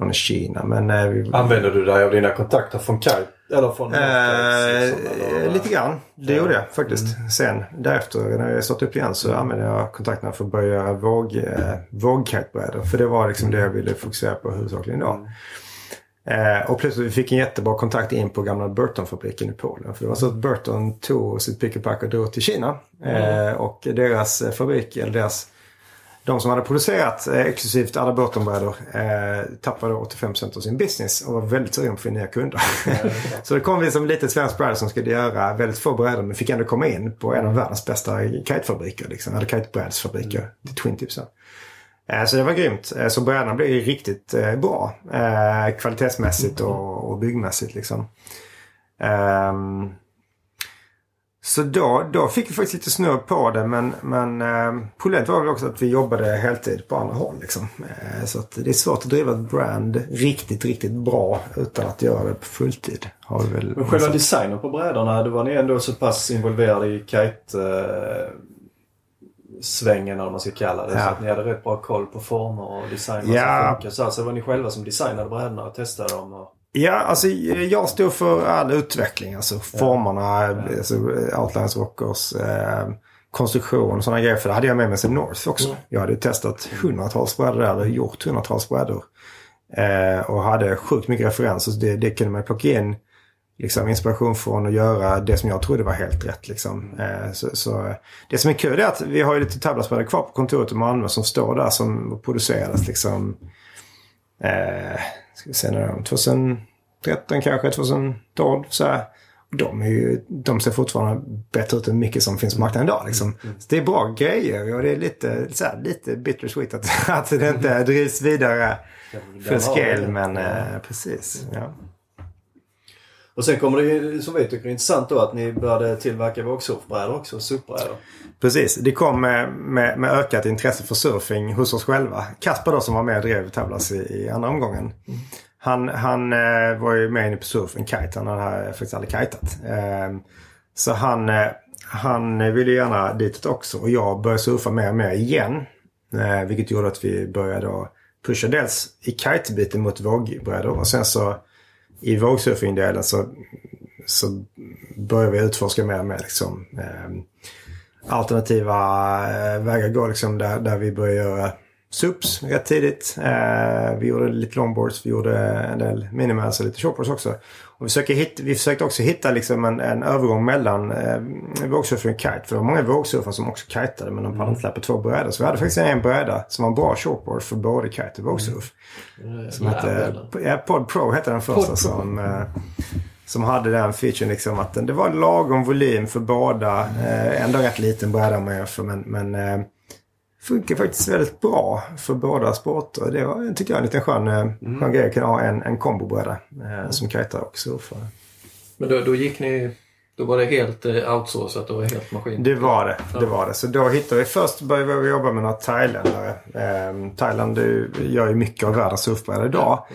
i Kina. Men eh, vi, Använder du dig av dina kontakter från Kite? Eller från Eh, eller? lite grann. Det gjorde jag faktiskt. Sen därefter när jag startade upp igen så använde jag kontakterna för att börja göra våg, eh, vågkitebrädor. För det var liksom det jag ville fokusera på huvudsakligen då. Eh, och plötsligt fick en jättebra kontakt in på gamla Burton-fabriken i Polen. För det var så att Burton tog sitt pick och pack och drog till Kina. Eh, och deras fabrik, eller deras de som hade producerat eh, exklusivt alla Burton-brädor eh, tappade 85% av sin business och var väldigt sugna på att få nya kunder. så det kom vi som litet svenskt bräde som skulle göra väldigt få brädor men fick ändå komma in på en av världens bästa kitefabriker. Liksom, eller kitebrädsfabriker. Mm. Till Twin Tips. Eh, så det var grymt. Eh, så brädorna blev ju riktigt eh, bra. Eh, kvalitetsmässigt Mm. och, och byggmässigt liksom. Ehm, så då, då fick vi faktiskt lite snurr på det men, men eh, problemet var väl också att vi jobbade heltid på andra håll. Liksom. Eh, så det är svårt att driva ett brand riktigt, riktigt bra utan att göra det på fulltid. Har vi väl Men själva designen på brädorna, då var ni ändå så pass involverade i kite eh, svängen eller vad man ska kalla det. Så Ja. att ni hade rätt bra koll på former och design Ja. Så alltså var ni själva som designade brädorna och testade dem? Och... Ja, alltså jag stod för all utveckling. Alltså formerna, alltså, outlines, rockers, eh, konstruktion och sådana grejer. För det hade jag med mig sen North också. Jag hade testat hundratals brädor där, eller gjort hundratals brädor. Eh, och hade sjukt mycket referenser. Så det, det kunde man plocka in liksom, inspiration från att göra det som jag trodde var helt rätt. Liksom. Eh, så, så, det som är kul är att vi har ju lite tablasbrädor kvar på kontoret i Malmö som står där som producerades liksom eh, ska vi se nu då, 2013 kanske, 2012 så här. De, är ju, de ser fortfarande bättre ut än mycket som finns på marknaden idag. Liksom. Så det är bra grejer och det är lite, så här, lite bittersweet att, att det inte drivs vidare för scale. Men eh, precis. Ja. Och sen kommer det ju, som vi tycker är intressant då, att ni började tillverka vågsurfbrädor också, surfbrädor. Precis, det kom med, med, med ökat intresse för surfing hos oss själva. Kasper då som var med och drev Tablas i, i andra omgången. Han, han eh, var ju med inne på surfen, kite. Han hade eh, faktiskt aldrig kitat. Eh, så han, eh, han ville gärna ditåt också. Och jag började surfa mer och mer igen. Eh, vilket gjorde att vi började då pusha dels i kitebiten mot vågbrädor. Och sen så i vågsurfingdelen så, så börjar vi utforska mer och mer liksom. Eh, alternativa eh, vägar gå liksom där, där vi börjar göra SUPs rätt tidigt. Eh, vi gjorde lite longboards, vi gjorde en del minimals och lite shortboards också. Och vi, försöker hitta, vi försökte också hitta liksom en, en övergång mellan eh, vågsurfing och kite. För det var många vågsurfare som också kitade men de hade inte släppt två brädor. Så vi hade faktiskt en bräda som var en bra shortboard för både kite och vågsurf. Som hette, ja, Pod Pro hette den första. Som, eh, som hade den featuren liksom att den, det var lagom volym för båda. Eh, ändå rätt liten bräda om man jämför men, men eh, funkar faktiskt väldigt bra för båda sporter. Det var, tycker jag, en liten skön, eh, skön grej att kunna ha en, en kombobräda eh, som kitar och surfar. Men då, då gick ni... Då var det helt eh, outsourcat och helt maskin? Det var det. det var det. Så då hittade vi först började vi jobba med några thailändare. Eh, Thailand det gör ju mycket av världens surfbrädor idag.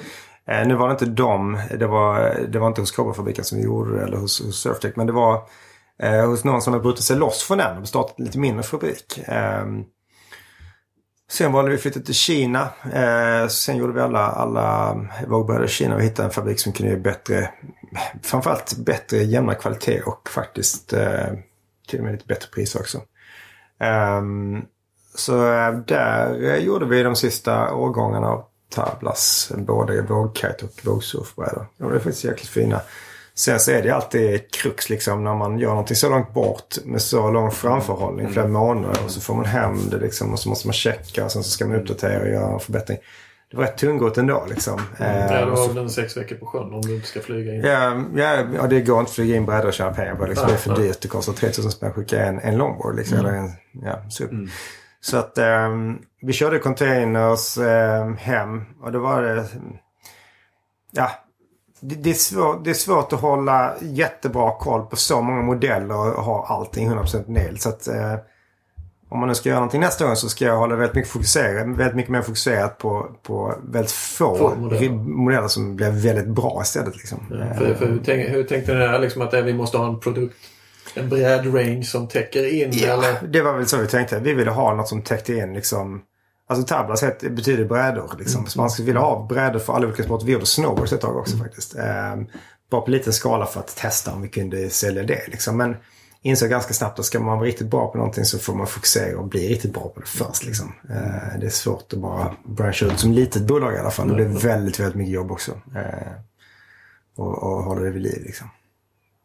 Eh, nu var det inte dem. Det var, det var inte hos Cobra-fabriken som vi gjorde det eller hos, hos Surftech. Men det var eh, hos någon som hade brutit sig loss från den och startat en lite mindre fabrik. Sen valde vi att flytta till Kina. Eh, sen gjorde vi alla, alla vågbrädor i Kina och hittade en fabrik som kunde ge bättre, framförallt bättre jämna kvalitet och faktiskt eh, till och med lite bättre pris också. Ehm, eh, så där eh, gjorde vi de sista årgångarna av Tablas, både vågkite och vågsurfbrädor. De blev faktiskt jäkligt fina. Sen så är det alltid krux liksom när man gör någonting så långt bort med så lång framförhållning, flera månader. Och så får man hem det liksom och så måste man checka och sen så ska man uppdatera och göra en förbättring. Det var rätt tungrot ändå liksom. Och så- har väl en sex veckor på sjön om du inte ska flyga in? Ja, ja, ja, det går inte att flyga in brädor och tjäna pengar på. Liksom. Det är för ja. dyrt. Det kostar 3000 spänn att skicka en, en longboard. Liksom, Eller en ja, SUP. Så att ehm, vi körde containers ehm, hem och då var det... Ja, det, det, är svårt, det är svårt att hålla jättebra koll på så många modeller och ha allting 100% nail. Så att, eh, om man nu ska göra någonting nästa gång så ska jag hålla väldigt mycket, fokuserat, väldigt mycket mer fokuserat på, på väldigt få, Få modeller. modeller som blir väldigt bra istället. Liksom. Ja, för, för hur, tänk, hur tänkte ni där liksom att vi måste ha en produkt, en bred range som täcker in? Ja, Eller? det var väl så vi tänkte. Vi ville ha något som täckte in liksom Alltså tablas het- betyder brädor. Liksom. Mm. Så man skulle vilja ha brädor för alla olika sporter. Vi gjorde snowboards ett tag också Mm. faktiskt. Ehm, bara på liten skala för att testa om vi kunde sälja det. Liksom. Men insåg ganska snabbt att ska man vara riktigt bra på någonting så får man fokusera och bli riktigt bra på det först. Liksom. Ehm, det är svårt att bara branscha ut som litet bolag i alla fall. Och det är väldigt, väldigt mycket jobb också. Ehm, och, och hålla det vid liv liksom.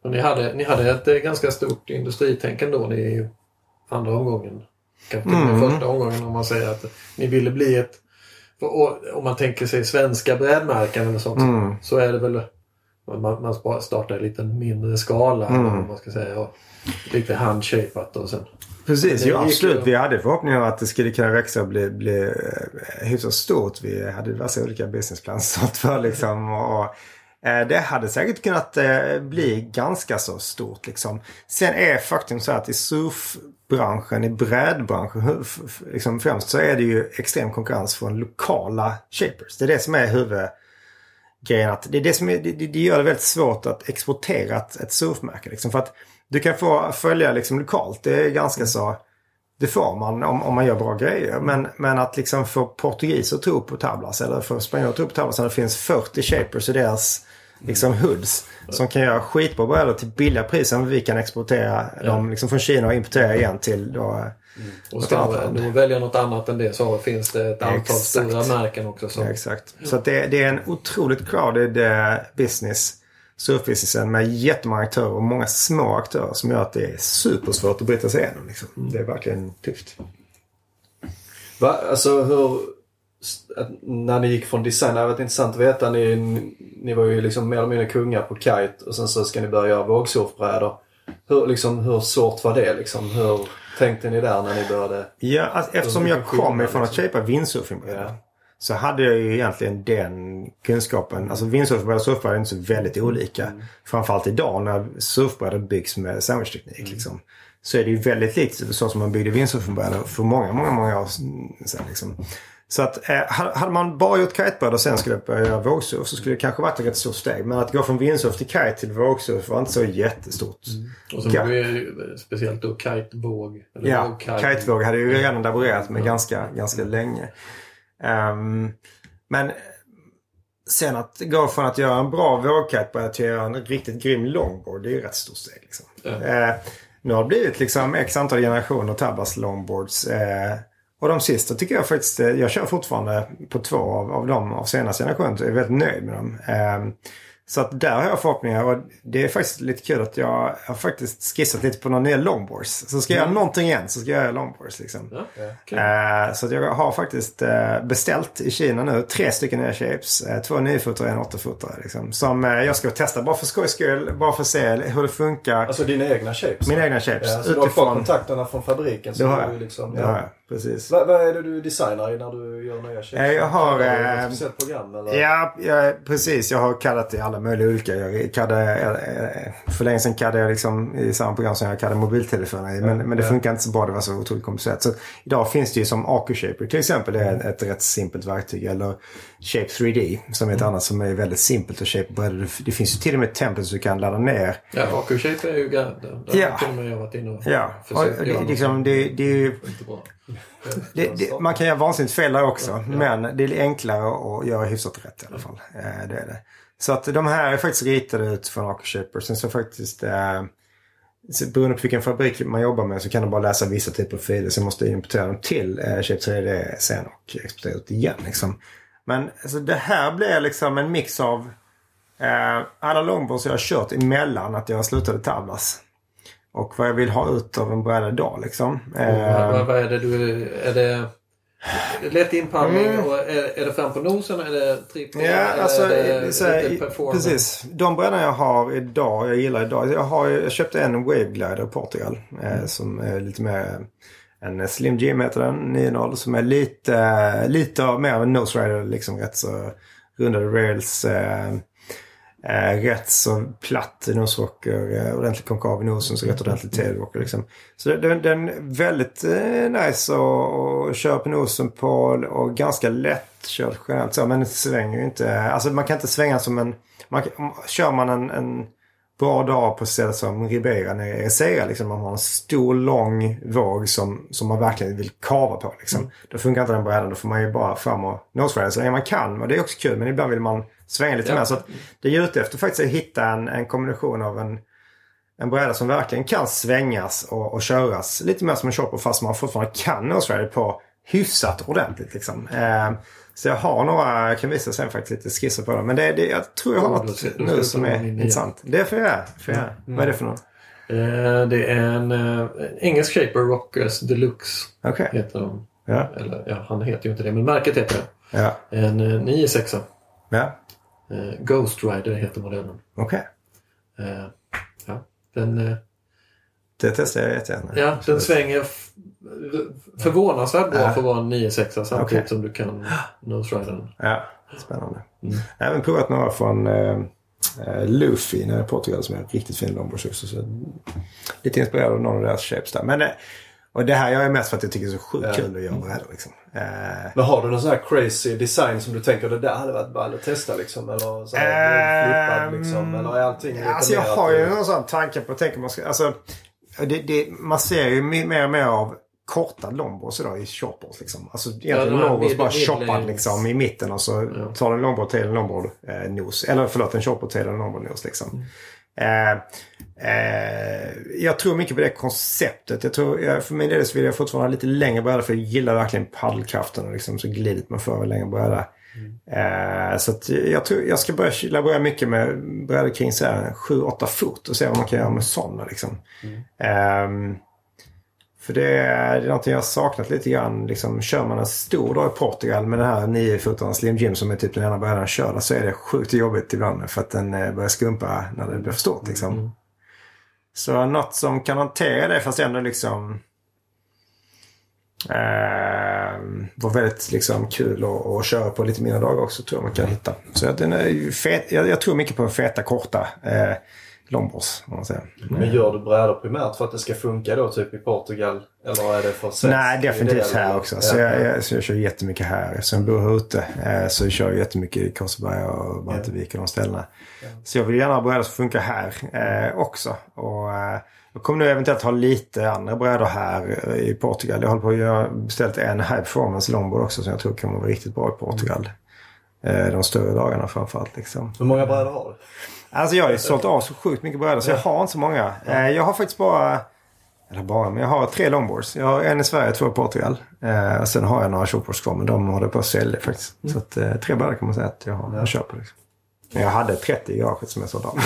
Ni, hade, ni hade ett eh, ganska stort industritänk ändå i andra omgången. Kanske till och Mm. första omgången om man säger att ni ville bli ett... och Om man tänker sig svenska brädmärken eller sånt Mm. så är det väl... Man, man startar i lite mindre skala Mm. vad man ska säga. Och lite handshapat och sen... Precis, gick absolut. Vi hade förhoppningar att det skulle kunna växa och bli, bli eh, hyfsat stort. Vi hade diverse olika businessplans sånt för liksom. Och, eh, det hade säkert kunnat eh, bli ganska så stort liksom. Sen är faktum så att i branschen, i brädbranschen liksom främst så är det ju extrem konkurrens från lokala shapers. Det är det som är huvudgrejen. Att det, är det, som är, det, det det gör det väldigt svårt att exportera ett, ett surfmärke. Liksom, för att du kan få följa liksom lokalt. Det är ganska så... Det får man om, om man gör bra grejer. Men, men att liksom få portugiser att tro på Tablas eller få spanjorer att tro på Tablas när det finns 40 shapers i deras liksom hoods. Som kan göra skitbra brädor till billiga priser vi kan exportera dem liksom från Kina och importera igen till då, Och ska annat man land. då välja något annat än det så finns det ett antal Exakt. stora märken också. Som, Ja, exakt. Så det, det är en otroligt crowded eh, business. Surfbusinessen med jättemånga aktörer och många små aktörer som gör att det är supersvårt att bryta sig igenom. Liksom. Det är verkligen tufft. Va? Alltså hur... När ni gick från design, det hade varit intressant att veta. Ni, ni var ju liksom mer eller mindre kungar på kite och sen så ska ni börja göra vågsurfbrädor. Hur, liksom, hur svårt var det liksom? Hur tänkte ni där när ni började? Ja, alltså, eftersom jag kom ifrån att liksom. shapea windsurfingbrädor. Ja. Så hade jag ju egentligen den kunskapen. Alltså windsurfingbrädor och surfbrädor är inte så väldigt olika. Framförallt idag när surfbrädor byggs med sandwichteknik. Liksom. Så är det ju väldigt likt så som man byggde windsurfingbrädor för många, många, många år sedan. Liksom. Så att eh, hade man bara gjort kitebrädor och sen skulle börja göra vågsurf så skulle det kanske varit ett rätt stort steg. Men att gå från windsurf till kite till vågsurf var inte så jättestort. och så det ju speciellt då kitevåg. eller Ja, vågkite. kitevåg hade ju redan laborerat med ganska, ganska länge. Ehm, men sen att gå från att göra en bra vågkite till att göra en riktigt grym longboard, det är ju rätt stort steg. Liksom. Eh, nu har det blivit liksom x antal generationer Tabbas longboards. Eh, och de sista tycker jag faktiskt, eh, jag kör fortfarande på två av, av dem av senaste generationen. Så jag är väldigt nöjd med dem. Eh, så att där har jag förhoppningar och det är faktiskt lite kul att jag har faktiskt skissat lite på några nya longboards. Så ska jag göra någonting igen så ska jag göra longboards liksom. Ja, kul. Eh, så att jag har faktiskt eh, beställt i Kina nu tre stycken nya shapes. Eh, två 9-fotare och en 8-fotare. Liksom, som eh, jag ska testa bara för skojs skull. Bara för att se hur det funkar. Alltså dina egna shapes? Mina egna shapes. Ja, så du har fått kontakterna från fabriken? Så Det har du jag. Liksom, Det har jag. Precis. Vad, vad är det du designar i när du gör nya? Eh, jag har, Är det eh, speciellt program eller? Ja, ja, precis. Jag har kallat det alla möjliga olika. Jag kaddade, eh, för länge sedan kaddade jag liksom i samma program som jag kaddade mobiltelefoner i. Men, men det Ja. funkar inte så bra. Det var så otroligt komplicerat. Så idag finns det ju som AcuShaper till exempel. Det är ett rätt simpelt verktyg. Eller Shape 3D som är ett annat som är väldigt simpelt att shape. Det- Det finns ju till och med templates du kan ladda ner. Ja, AQ-shape är ju galet. Där Ja. har till och med jag varit inne och Ja, och försökt det, göra något liksom, som det, det är ju inte bra. Det, det, man kan göra vansinnigt fel där också. Men det är enklare att göra hyfsat rätt i alla fall. Eh, det är det. Så att de här är faktiskt ritade ut från AcuShaper. Sen så faktiskt... Eh, beroende på vilken fabrik man jobbar med så kan de bara läsa vissa typer av filer. Sen måste jag importera dem till eh, Shape 3D sen och exportera ut igen. Liksom. Men alltså, det här blir liksom en mix av eh, alla longboards jag har kört emellan att jag slutade tablas. Och vad jag vill ha ut av en bräda idag liksom. Eh, vad, vad är det du... Är det lätt inpallning Mm. och är, är det fram på nosen? Är det trippel? Ja, eller alltså, är det så här, precis. De brädorna jag har idag, jag gillar idag. Jag, har, jag köpte en Waveglider i Portugal. Eh, som är lite mer en Slim Jim heter den, 9.0. Som är lite, lite mer av en Nose Rider. Liksom rätt så rundade rails. Eh, Eh, rätt så platt nosrocker, eh, ordentligt konkav i nosen så rätt ordentligt tailrocker liksom. Så den, den är väldigt eh, nice att köra på nosen på och ganska lättkörd generellt så. Men det svänger ju inte. Alltså man kan inte svänga som en... Man, om- kör man en, en bra dag på stället som Ribeira nere i Ezeiza. Liksom, man har en stor lång våg som, som man verkligen vill kava på. Liksom. Då funkar inte den brädan. Då får man ju bara fram och noserider så länge man kan. Och det är också kul. Men ibland vill man svänga lite Ja. mer. Så att det jag är ute efter faktiskt är att hitta en, en kombination av en, en bräda som verkligen kan svängas och, och köras. Lite mer som en chopper fast man fortfarande kan noserider på hyfsat ordentligt. Liksom. Eh, så jag har några, jag kan visa sen faktiskt lite skisser på dem. Men det, det, jag tror jag har Ja, något nu som är intressant. Det får jag får jag göra. Vad är det för något? Eh, det är en, eh, en engelsk Shaper Rockers Deluxe. Okej. Heter de. Ja. Eller ja, han heter ju inte det, men märket heter det. Ja. En eh, 96 Ja. Eh, Ghost Rider heter modellen. Okej. Eh, ja, den, eh, Det testar jag jättegärna. ja, den svänger förvånansvärt bra Ja. för att vara en 96 samtidigt Okej. som du kan Nose Ridern. Ja, spännande. Mm. Jag har även provat några från eh, eh, Luffy nere i Portugal som är riktigt fin också. Så lite inspirerad av någon av deras shapes där. Men, eh, och det här jag är mest för att jag tycker det är så sjukt Ja. kul att göra brädor. Liksom. Eh, Men har du någon sån här crazy design som du tänker det där hade varit ball att testa liksom? Eller så här flippad liksom? Eller är allting lite Alltså jag har att ju någon sån tanke på, tänker man ska, alltså, det, det, man ser ju mer och mer av korta longboards idag i choppers. Liksom. Alltså egentligen här longboards bara choppad liksom i mitten och så Ja. tar du en longboard till en longboard eh, nos. Eller förlåt, en chopper till en longboard nos liksom. Eh, eh, jag tror mycket på det konceptet. Jag tror, jag, för min del så vill jag fortfarande ha lite längre bräda för jag gillar verkligen paddelkraften och liksom så glidigt man får längre bräda. Eh, så att jag tror jag ska börja laborera mycket med brädor kring 7-8 fot och se vad man kan göra med sådana. Liksom. Ehm, för det är, det är någonting jag har saknat lite grann. Liksom, kör man en stor dag i Portugal med den här 9 fotarna Slim Jim som är typ den enda brädan jag kör så är det sjukt jobbigt ibland för att den eh, börjar skumpa när det blir för stort. Liksom. Mm. Så något som kan hantera det fast ändå liksom eh, var väldigt liksom, kul att, köra på lite mindre dagar också tror jag man kan hitta. Så jag, den är ju fet, jag, jag tror mycket på feta korta eh, longboards. Om man säger. Men gör du brädor primärt för att det ska funka då typ i Portugal? Eller är det för sex? Nej, definitivt här också. Ja. Så jag, jag, så jag kör jättemycket här. Eftersom jag bor här ute eh, så kör jag jättemycket i Korsberg och Brantevik och de ställena. Så jag vill gärna ha brädor som funkar här eh, också. Och, eh, jag kommer nu eventuellt ha lite andra brädor här i Portugal. Jag håller på att göra, beställt en High Performance longboard också som jag tror kommer vara riktigt bra i Portugal. Eh, de större dagarna framförallt. Liksom. Hur många brädor har du? Alltså jag har ju sålt av så sjukt mycket brädor så jag har inte så många. Eh, Jag har faktiskt bara, eller bara, men jag har tre longboards. Jag har en i Sverige, två i Portugal. Eh, sen har jag några shortboards kvar men de håller på att sälja faktiskt. Så att, eh, tre brädor kan man säga att jag har jag på. Liksom. Men jag hade 30 i garaget som jag sålde av.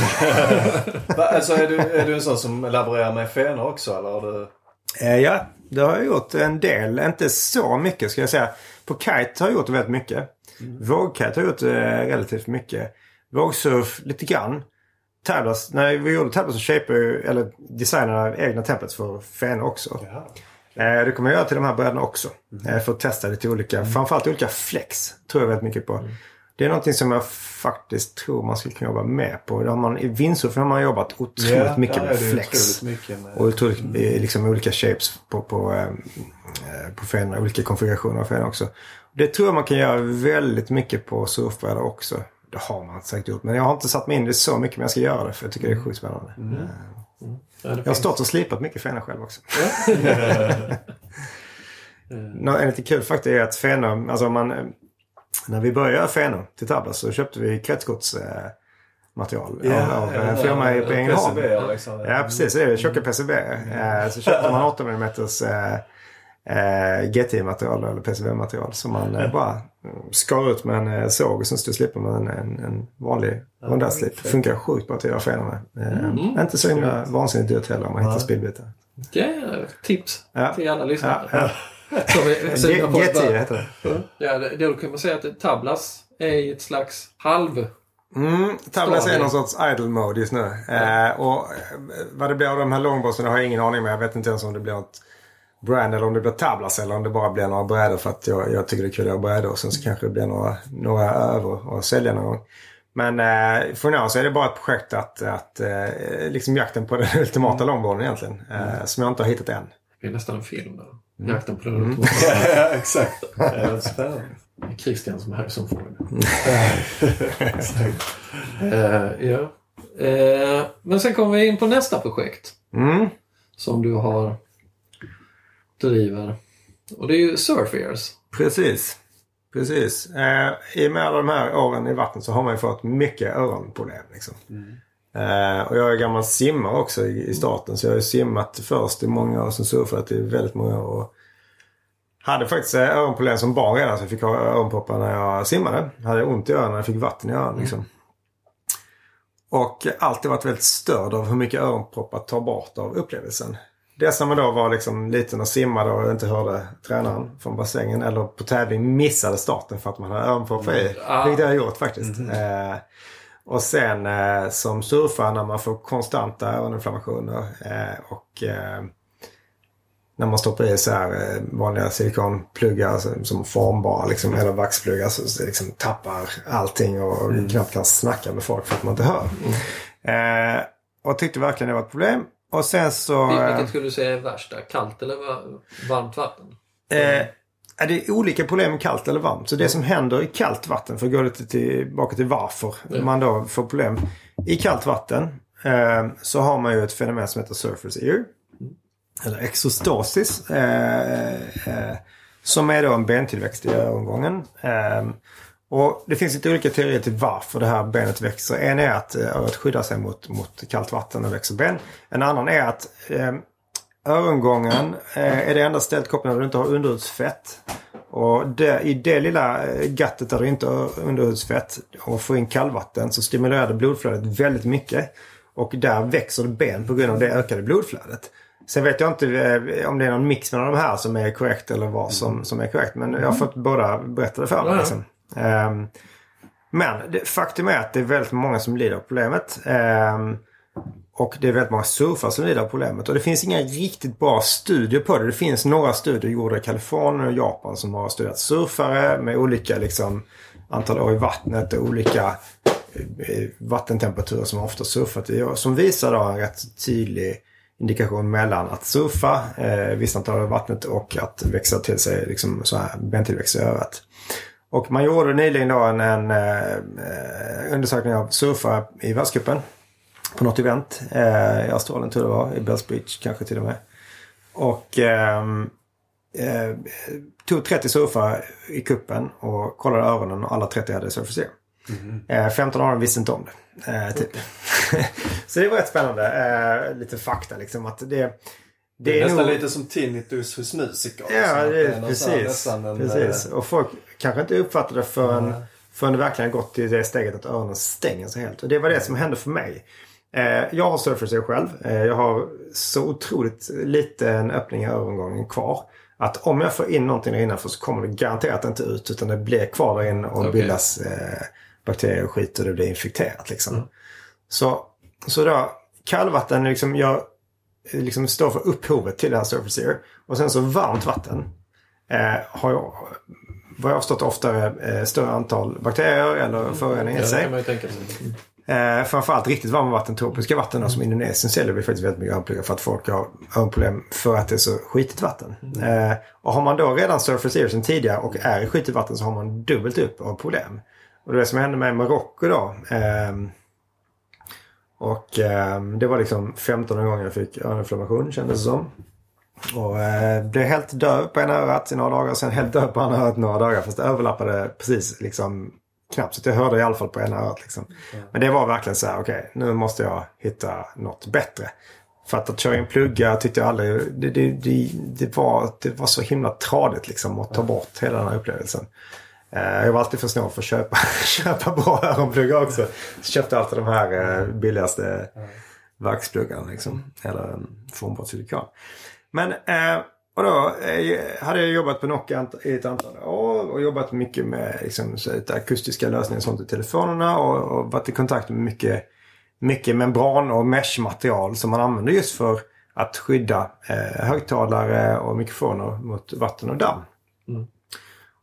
Alltså är du, är du en sån som laborerar med fenor också eller? Har du... Eh, ja, det har jag gjort en del. Inte så mycket ska jag säga. På kite har jag gjort väldigt mycket. Vågkite har jag gjort eh, relativt mycket. Vågsurf lite grann. Tablers, när vi gjorde Tablers så jag, eller designade egna templates för fenor också. Eh, det kommer jag göra till de här brädorna också. Eh, för att testa lite olika, framförallt olika flex. Tror jag väldigt mycket på. Det är någonting som jag faktiskt tror man skulle kunna jobba med på. Har man, I windsurf har man jobbat otroligt mycket där med flex. mycket med... Och otroligt, eh, liksom olika shapes på, på, eh, på fenorna. Olika konfigurationer av fenorna också. Det tror jag man kan göra väldigt mycket på surfbrädor också. Det har man säkert gjort. Men jag har inte satt mig in i det så mycket men jag ska göra det för jag tycker det är sjukt spännande. Ja, det Jag har stått och slipat mycket fenor själv också. Nå, en lite kul fakta är att fenor, alltså man, eh, när vi började göra fenor till Tablas så köpte vi kretskortsmaterial eh, material av, av en firma i- Ängelholm. Ja, precis. Det är tjocka PCB. Eh, så köpte man 8 mm eh, eh, GT-material eller PCB-material som man eh, bara mm, skar ut med en eh, såg och sen stod slipper med en, en, en vanlig rondellslip. Funkar sjukt bra till att göra fenor med. Eh, Inte så himla vansinnigt dyrt heller om man hittar spillbitar. Det är tips Ja. till alla Ja, lyssnare. ja. GT heter det. Ja, det, det kan man säga att Tablas är i ett slags halv... Mm, Tablas är någon sorts idle mode just nu. Eh, och eh, vad det blir av de här longboardsen har jag ingen aning med. Jag vet inte ens om det blir något brand eller om det blir Tablas eller om det bara blir några brädor för att jag, jag tycker det är kul att göra brädor. Och sen så kanske det blir några, några över och sälja någon gång. Men eh, för nu så är det bara ett projekt att, att eh, liksom jakten på den ultimata långborden egentligen. Eh, som jag inte har hittat än. Det är nästan en film där. Mm. Jakten på den ultimata. ja, exakt. Det är spännande. Christian som Harrison Ford. Eh, ja. Eh, men sen kommer vi in på nästa projekt Mm. som du har driver. Och det är ju Surfairs. Precis. Precis. Eh, I och med alla de här åren i vattnet så har man ju fått mycket öronproblem. Liksom. Eh, och jag är gammal simmare också i, i starten. Så jag har ju simmat först i många år, sen surfat i väldigt många år. Och hade faktiskt eh, öronproblem som barn redan så jag fick ha öronproppar när jag simmade. Hade ont i öronen när jag fick vatten i öronen. Liksom. Och alltid varit väldigt störd av hur mycket öronproppar tar bort av upplevelsen. Dels när man då var liksom liten och simmade och inte hörde tränaren från bassängen. Eller på tävling missade starten för att man hade öronproppar i. Ah. Vilket jag gjort faktiskt. Eh, och sen eh, som surfare när man får konstanta öroninflammationer. Eh, och eh, när man stoppar i så här eh, vanliga silikonpluggar som, som formbara liksom, eller vaxpluggar så, liksom tappar allting och knappt kan snacka med folk för att man inte hör. Eh, och tyckte verkligen det var ett problem. Och sen så... Vil- eh, Vilket skulle du säga är värst där? Kallt eller va- varmt vatten? Eh, det är olika problem med kallt eller varmt. Så det som händer i kallt vatten, för att gå lite tillbaka till varför Ja. man då får problem. I kallt vatten eh, så har man ju ett fenomen som heter surface ear. Eller exostosis. Eh, eh, som är då en bentillväxt i örongången. Eh, och det finns lite olika teorier till varför det här benet växer. En är att eh, örat skyddar sig mot, mot kallt vatten och växer ben. En annan är att eh, Örongången eh, är det enda stället kopplingen där du inte har underhudsfett. Och det, i det lilla eh, gattet där du inte har underhudsfett och får in kallvatten så stimulerar det blodflödet väldigt mycket. Och där växer det ben på grund av det ökade blodflödet. Sen vet jag inte eh, om det är någon mix mellan de här som är korrekt eller vad som, som är korrekt. Men jag har fått båda berättade för mig. Liksom. Ehm, men det, faktum är att det är väldigt många som lider av problemet. Ehm, och det är väldigt många surfare som lider av problemet. Och det finns inga riktigt bra studier på det. Det finns några studier gjorda i Kalifornien och Japan som har studerat surfare med olika liksom, antal år i vattnet och olika eh, vattentemperaturer som ofta surfat i. Som visar då en rätt tydlig indikation mellan att surfa eh, visst antal år i vattnet och att växa till sig liksom, så här bentillväxt i örat. Och man gjorde nyligen då en, en eh, undersökning av surfare i världscupen på något event eh, i Australien tror jag det var. I Bells Beach kanske till och med. Och ehm, eh, tog 30 surfare i kuppen och kollade öronen och alla 30 hade surface eh, 15 av dem visste inte om det. Eh, typ. Så det var rätt spännande. Eh, lite fakta liksom. Att det, Det är, nästan nog- lite som tinnitus hos musiker. Ja, det är är, precis. en, precis. eh, Och folk kanske inte uppfattar det förrän, förrän det verkligen gått till det steget att öronen stänger sig helt. Och det var det som hände för mig. Eh, jag har surface själv. Eh, jag har så otroligt liten öppning i örongången kvar. Att om jag får in någonting där innanför så kommer det garanterat inte ut utan det blir kvar där inne och Okej. bildas eh, bakterier och skit och det blir infekterat. Liksom. Så, så då, kallvatten liksom, jag, liksom står för upphovet till det här surface. Och sen så varmt vatten eh, har jag, vad jag har förstått, oftare eh, större antal bakterier eller föroreningar i sig. Eh, framförallt riktigt varma vatten, tropiska vatten då, som Indonesien säljer vi faktiskt väldigt mycket öronpluggar för att folk har öronproblem för att det är så skitigt vatten. Eh, och har man då redan surface ear sedan tidigare och är i skitigt vatten så har man dubbelt upp av problem. Och det det som hände med Marocko då. ehm, och ehm, det var liksom 15 gånger jag fick öroninflammation kändes det som. Och eh, blev helt döv på ena örat i några dagar. Sen helt döv på andra örat några dagar. Fast det överlappade precis liksom knappt. Så jag hörde i alla fall på ena örat. Liksom. Men det var verkligen så här, okej nu måste jag hitta något bättre. För att, att köra in pluggar tyckte jag aldrig, det, det, det, det, var, det var så himla tradigt liksom att ta bort hela den här upplevelsen. Eh, Jag var alltid för snål för att köpa, köpa bra öronpluggar också. Så köpte alltid de här eh, billigaste vaxpluggarna liksom. Eller formbart silikon. Men eh, och då eh, hade jag jobbat på Nokia i ett antal år och jobbat mycket med liksom, så akustiska lösningar och sånt i telefonerna och, och varit i kontakt med mycket, mycket membran och meshmaterial som man använder just för att skydda eh, högtalare och mikrofoner mot vatten och damm.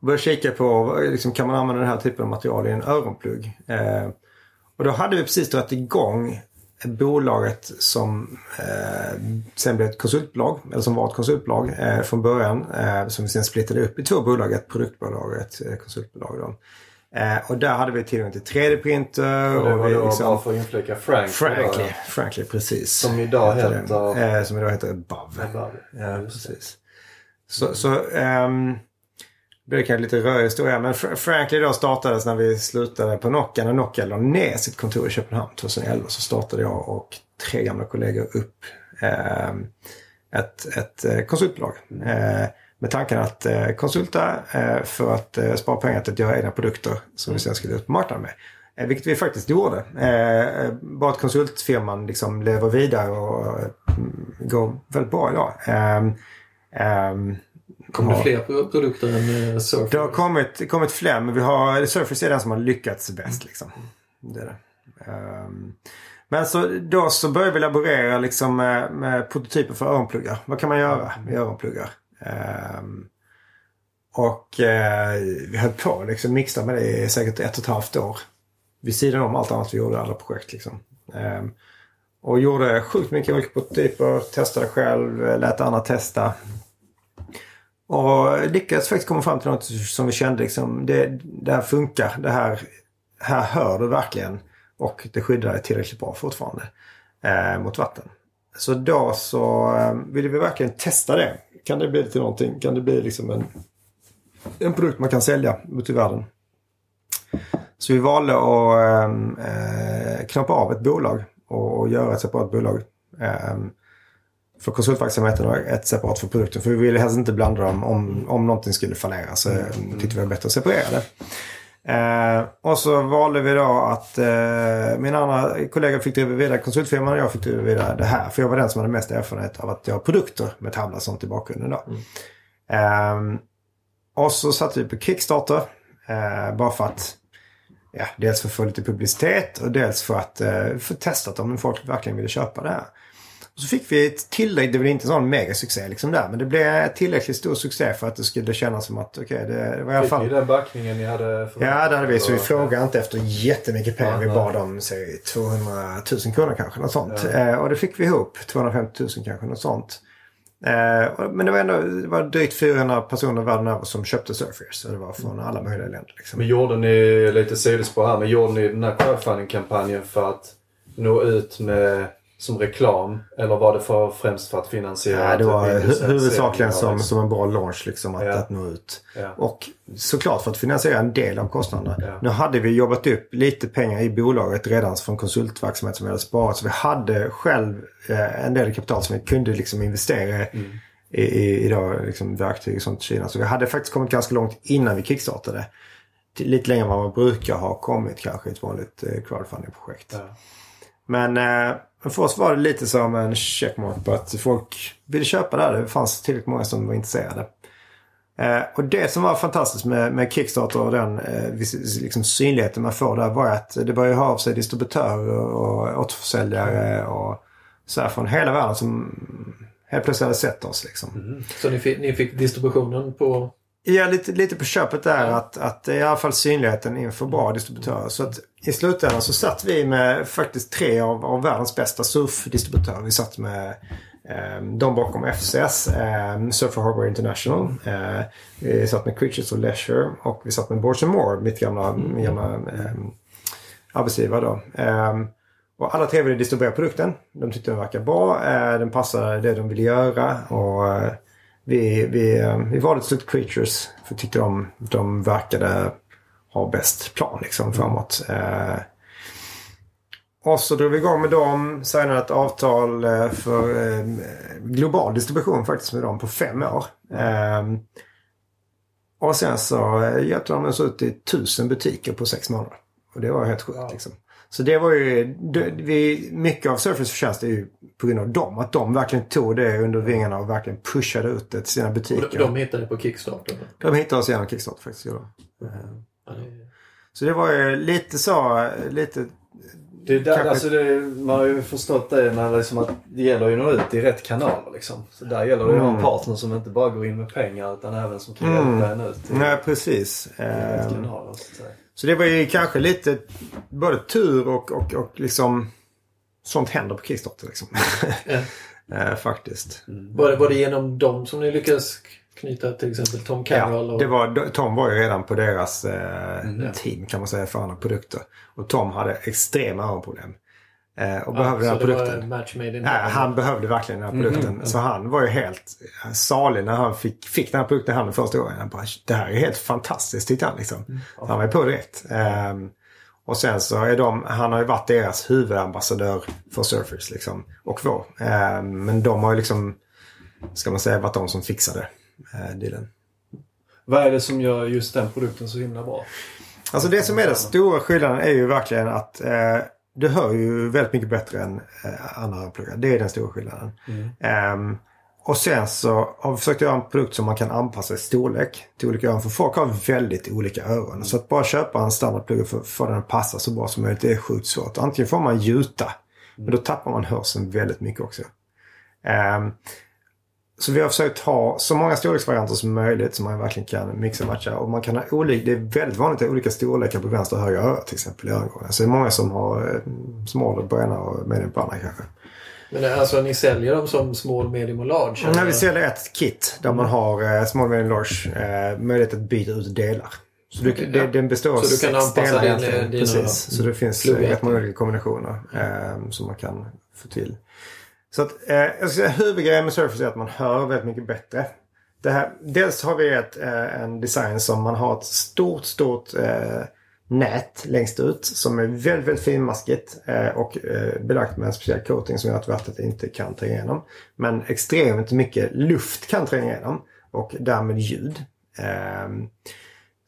Och började kika på, liksom, kan man använda den här typen av material i en öronplugg? Eh, Och då hade vi precis dragit igång bolaget som eh, sen blev ett konsultbolag, eller som var ett konsultbolag eh, från början. Eh, som vi sen splittade upp i två bolag, ett produktbolag och ett eh, konsultbolag. Då. Eh, och där hade vi tillgång till 3D-printer. Och det var vi då liksom- bara för att inflika Frank. Frankly, Frankly, precis. Som idag Heter heter-. Eh, som idag heter Above. Above, Ja, precis. Så, så det blir kanske lite rörig historia. Men Fr- Frankly då startades när vi slutade på Nokia. När Nokia la ner sitt kontor i Köpenhamn 2011 så startade jag och tre gamla kollegor upp eh, ett, ett eh, konsultbolag. Eh, med tanken att eh, konsulta eh, för att eh, spara pengar till att göra egna produkter som vi sen skulle ut på marknaden med. Eh, vilket vi faktiskt gjorde. Eh, eh bara att konsultfirman liksom lever vidare och mm, går väldigt bra idag. Eh, Kommer det fler pro- produkter än eh, Surface? det har kommit, kommit fler men vi har, Surface är den som har lyckats bäst. Liksom. Det är det. Ehm, men så, då så började vi laborera liksom med, med prototyper för öronpluggar. Vad kan man göra med öronpluggar? Ehm, och eh, vi höll på liksom mixtra med det i säkert ett och ett halvt år. Vid sidan om allt annat vi gjorde, alla projekt liksom. Ehm, och gjorde sjukt mycket olika prototyper, testade själv, lät andra testa. Och lyckades faktiskt komma fram till något som vi kände liksom, det, det här funkar. Det här, här hör du verkligen. Och det skyddar dig tillräckligt bra fortfarande eh, mot vatten. Så då så eh, ville vi verkligen testa det. Kan det bli till någonting? Kan det bli liksom en, en produkt man kan sälja ute i världen? Så vi valde att eh, eh knoppa av ett bolag och, och göra ett separat bolag. Eh, för konsultverksamheten och ett separat för produkten. För vi ville helst inte blanda dem om, om någonting skulle fallera. Så eh, tyckte vi det var bättre att separera det. Eh, och så valde vi då att eh, min andra kollega fick driva vidare konsultfirman och jag fick driva vidare det här. För jag var den som hade mest erfarenhet av att göra produkter med Tabla och sånt i bakgrunden. Då. Eh, och så satte vi på Kickstarter. Eh, bara för att ja, dels för att få lite publicitet och dels för att eh, få testat om folk verkligen ville köpa det här. Och så fick vi ett tillägg, det blev inte en sån megasuccé liksom där, men det blev tillräckligt stor succé för att det skulle kännas som att okej, det var i alla Fick fall... ni den backningen ni hade? För Ja, det hade vi. Så vi frågade inte efter jättemycket pengar. Vi bad om säg, 200 000 kronor kanske. Något sånt. Eh, och det fick vi ihop. 250 000 kanske. Något sånt. Eh, men det var ändå det var drygt 400 personer världen över som köpte Surfers. Så det var från alla möjliga länder. Liksom. Men gjorde ni, lite sidospår här, men gjorde ni den här crowdfunding-kampanjen för att nå ut med som reklam? Eller var det för, främst för att finansiera? Ja, det var hu- huvudsakligen som, liksom? som en bra launch liksom, att, Ja. att nå ut. Ja. Och såklart för att finansiera en del av kostnaderna. Ja. Nu hade vi jobbat upp lite pengar i bolaget redan från konsultverksamhet som vi hade sparat. Så vi hade själv eh, en del kapital som vi kunde liksom investera Mm. i, i, i då, liksom verktyg och sånt i Kina. Så vi hade faktiskt kommit ganska långt innan vi kickstartade. Lite längre än vad man brukar ha kommit kanske i ett vanligt eh, crowdfunding-projekt. Men eh, men för oss var det lite som en checkmark på att folk ville köpa det här. Det fanns tillräckligt många som var intresserade. Eh, och det som var fantastiskt med, med Kickstarter och den eh, liksom synligheten man får där var att det började ha av sig distributörer och återförsäljare och så här från hela världen som helt plötsligt hade sett oss. Liksom. Mm. Så ni fick, ni fick distributionen på... Ja, lite, lite på köpet där att, att i alla fall synligheten inför bra distributörer. Så att i slutändan så satt vi med faktiskt tre av, av världens bästa surfdistributörer. Vi satt med eh, de bakom FCS, eh, Surfer Harbor International. Eh, vi satt med Creatures of Leisure och vi satt med Boards and More, mitt gamla, min gamla eh, arbetsgivare då. Eh, och alla tre ville distribuera produkten. De tyckte den verkade bra. Eh, den passade det de ville göra. Och eh, vi, vi, eh, vi valde till slut Creatures. För vi tyckte de, de verkade ha bäst plan liksom framåt. Eh, och så drog vi igång med dem. Signade ett avtal eh, för eh, global distribution faktiskt med dem på fem år. Eh, och sen så eh, hjälpte de oss ut i tusen butiker på sex månader. Och det var helt sjukt Wow. liksom. Så det var ju, det, vi, mycket av Surfers förtjänst är ju på grund av dem. Att de verkligen tog det under vingarna och verkligen pushade ut det till sina Och butiker. de, de hittade på Kickstarter? De hittade oss genom Kickstarter faktiskt. Ja. Det- Så det var ju lite så, lite Det, är där, Kanske- alltså det, man har ju förstått det när det, liksom att det gäller ju att nå ut i rätt kanaler. Liksom. Så där gäller det att ha en Mm. partner som inte bara går in med pengar utan även som kan Mm. hjälpa en ut i Nej, precis. rätt Ehm, kanaler. Så. Så det var ju kanske lite både tur och, och, och liksom sånt händer på Kickstarter liksom. Eh, faktiskt. Var det, var det genom dem som ni lyckades knyta till exempel Tom Carroll? Ja, och... det var, Tom var ju redan på deras eh, Mm, ja. team kan man säga för andra produkter. Och Tom hade extrema öronproblem. Eh, och Ja, behövde den här det produkten. match made in Nej, han behövde verkligen den här Mm, produkten. Så han var ju helt salig när han fick, fick den här produkten i handen första gången. Han bara, det här är helt fantastiskt tyckte han liksom. Mm. Så han var ju på direkt. Ehm, och sen så är de, han har ju varit deras huvudambassadör för Surfers liksom. Och vår. Ehm, men de har ju liksom, ska man säga, varit de som fixade uh, dealen. Vad är det som gör just den produkten så himla bra? Alltså det som är den stora skillnaden är ju verkligen att eh, du hör ju väldigt mycket bättre än eh, andra pluggar. Det är den stora skillnaden. Ehm, och sen så har vi försökt göra en produkt som man kan anpassa i storlek till olika öron. För folk har väldigt olika öron. Så att bara köpa en standardplugga för att få den att passa så bra som möjligt det är sjukt svårt. Antingen får man gjuta. Men då tappar man hörseln väldigt mycket också. Ehm, så vi har försökt ha så många storleksvarianter som möjligt som man verkligen kan mixa och matcha. Och man kan ha olika, det är väldigt vanligt att ha olika storlekar på vänster och höger öra till exempel i örongången. Så det är många som har eh, small på ena och medium på andra kanske. Men det- alltså ni säljer dem som small, medium och large? När vi säljer ett kit där man har eh, small, medium, large eh, möjlighet att byta ut delar. Så du, det, den består av Så du kan sex anpassa delar din- egentligen. Precis. Så det finns eh, rätt många olika kombinationer eh, som man kan få till. Så att, eh, jag ska säga, huvudgrejen med Surface är att man hör väldigt mycket bättre. Det här, dels har vi ett, eh, en design som man har ett stort, stort eh, nät längst ut som är väldigt, väldigt finmaskigt eh, och eh, belagt med en speciell coating som gör att vattnet inte kan tränga igenom. Men extremt mycket luft kan tränga igenom och därmed ljud. Eh,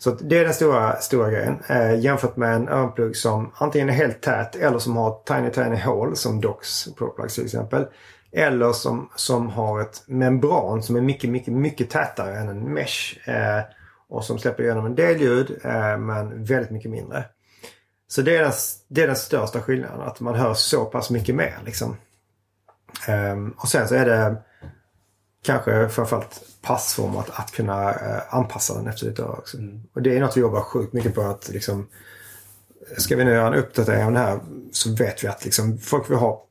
så att det är den stora, stora grejen. Eh, jämfört med en öronplugg som antingen är helt tät eller som har tiny tiny hål som Docs ProPlugs till exempel. Eller som, som har ett membran som är mycket, mycket, mycket tätare än en mesh. Eh, och som släpper igenom en del ljud eh, men väldigt mycket mindre. Så det är, den, det är den största skillnaden. Att man hör så pass mycket mer liksom. Ehm, och sen så är det kanske framförallt passform att, att kunna eh, anpassa den efter ditt öra också. Och det är något vi jobbar sjukt mycket på att liksom Ska vi nu göra en uppdatering av den här så vet vi att liksom, folk vill ha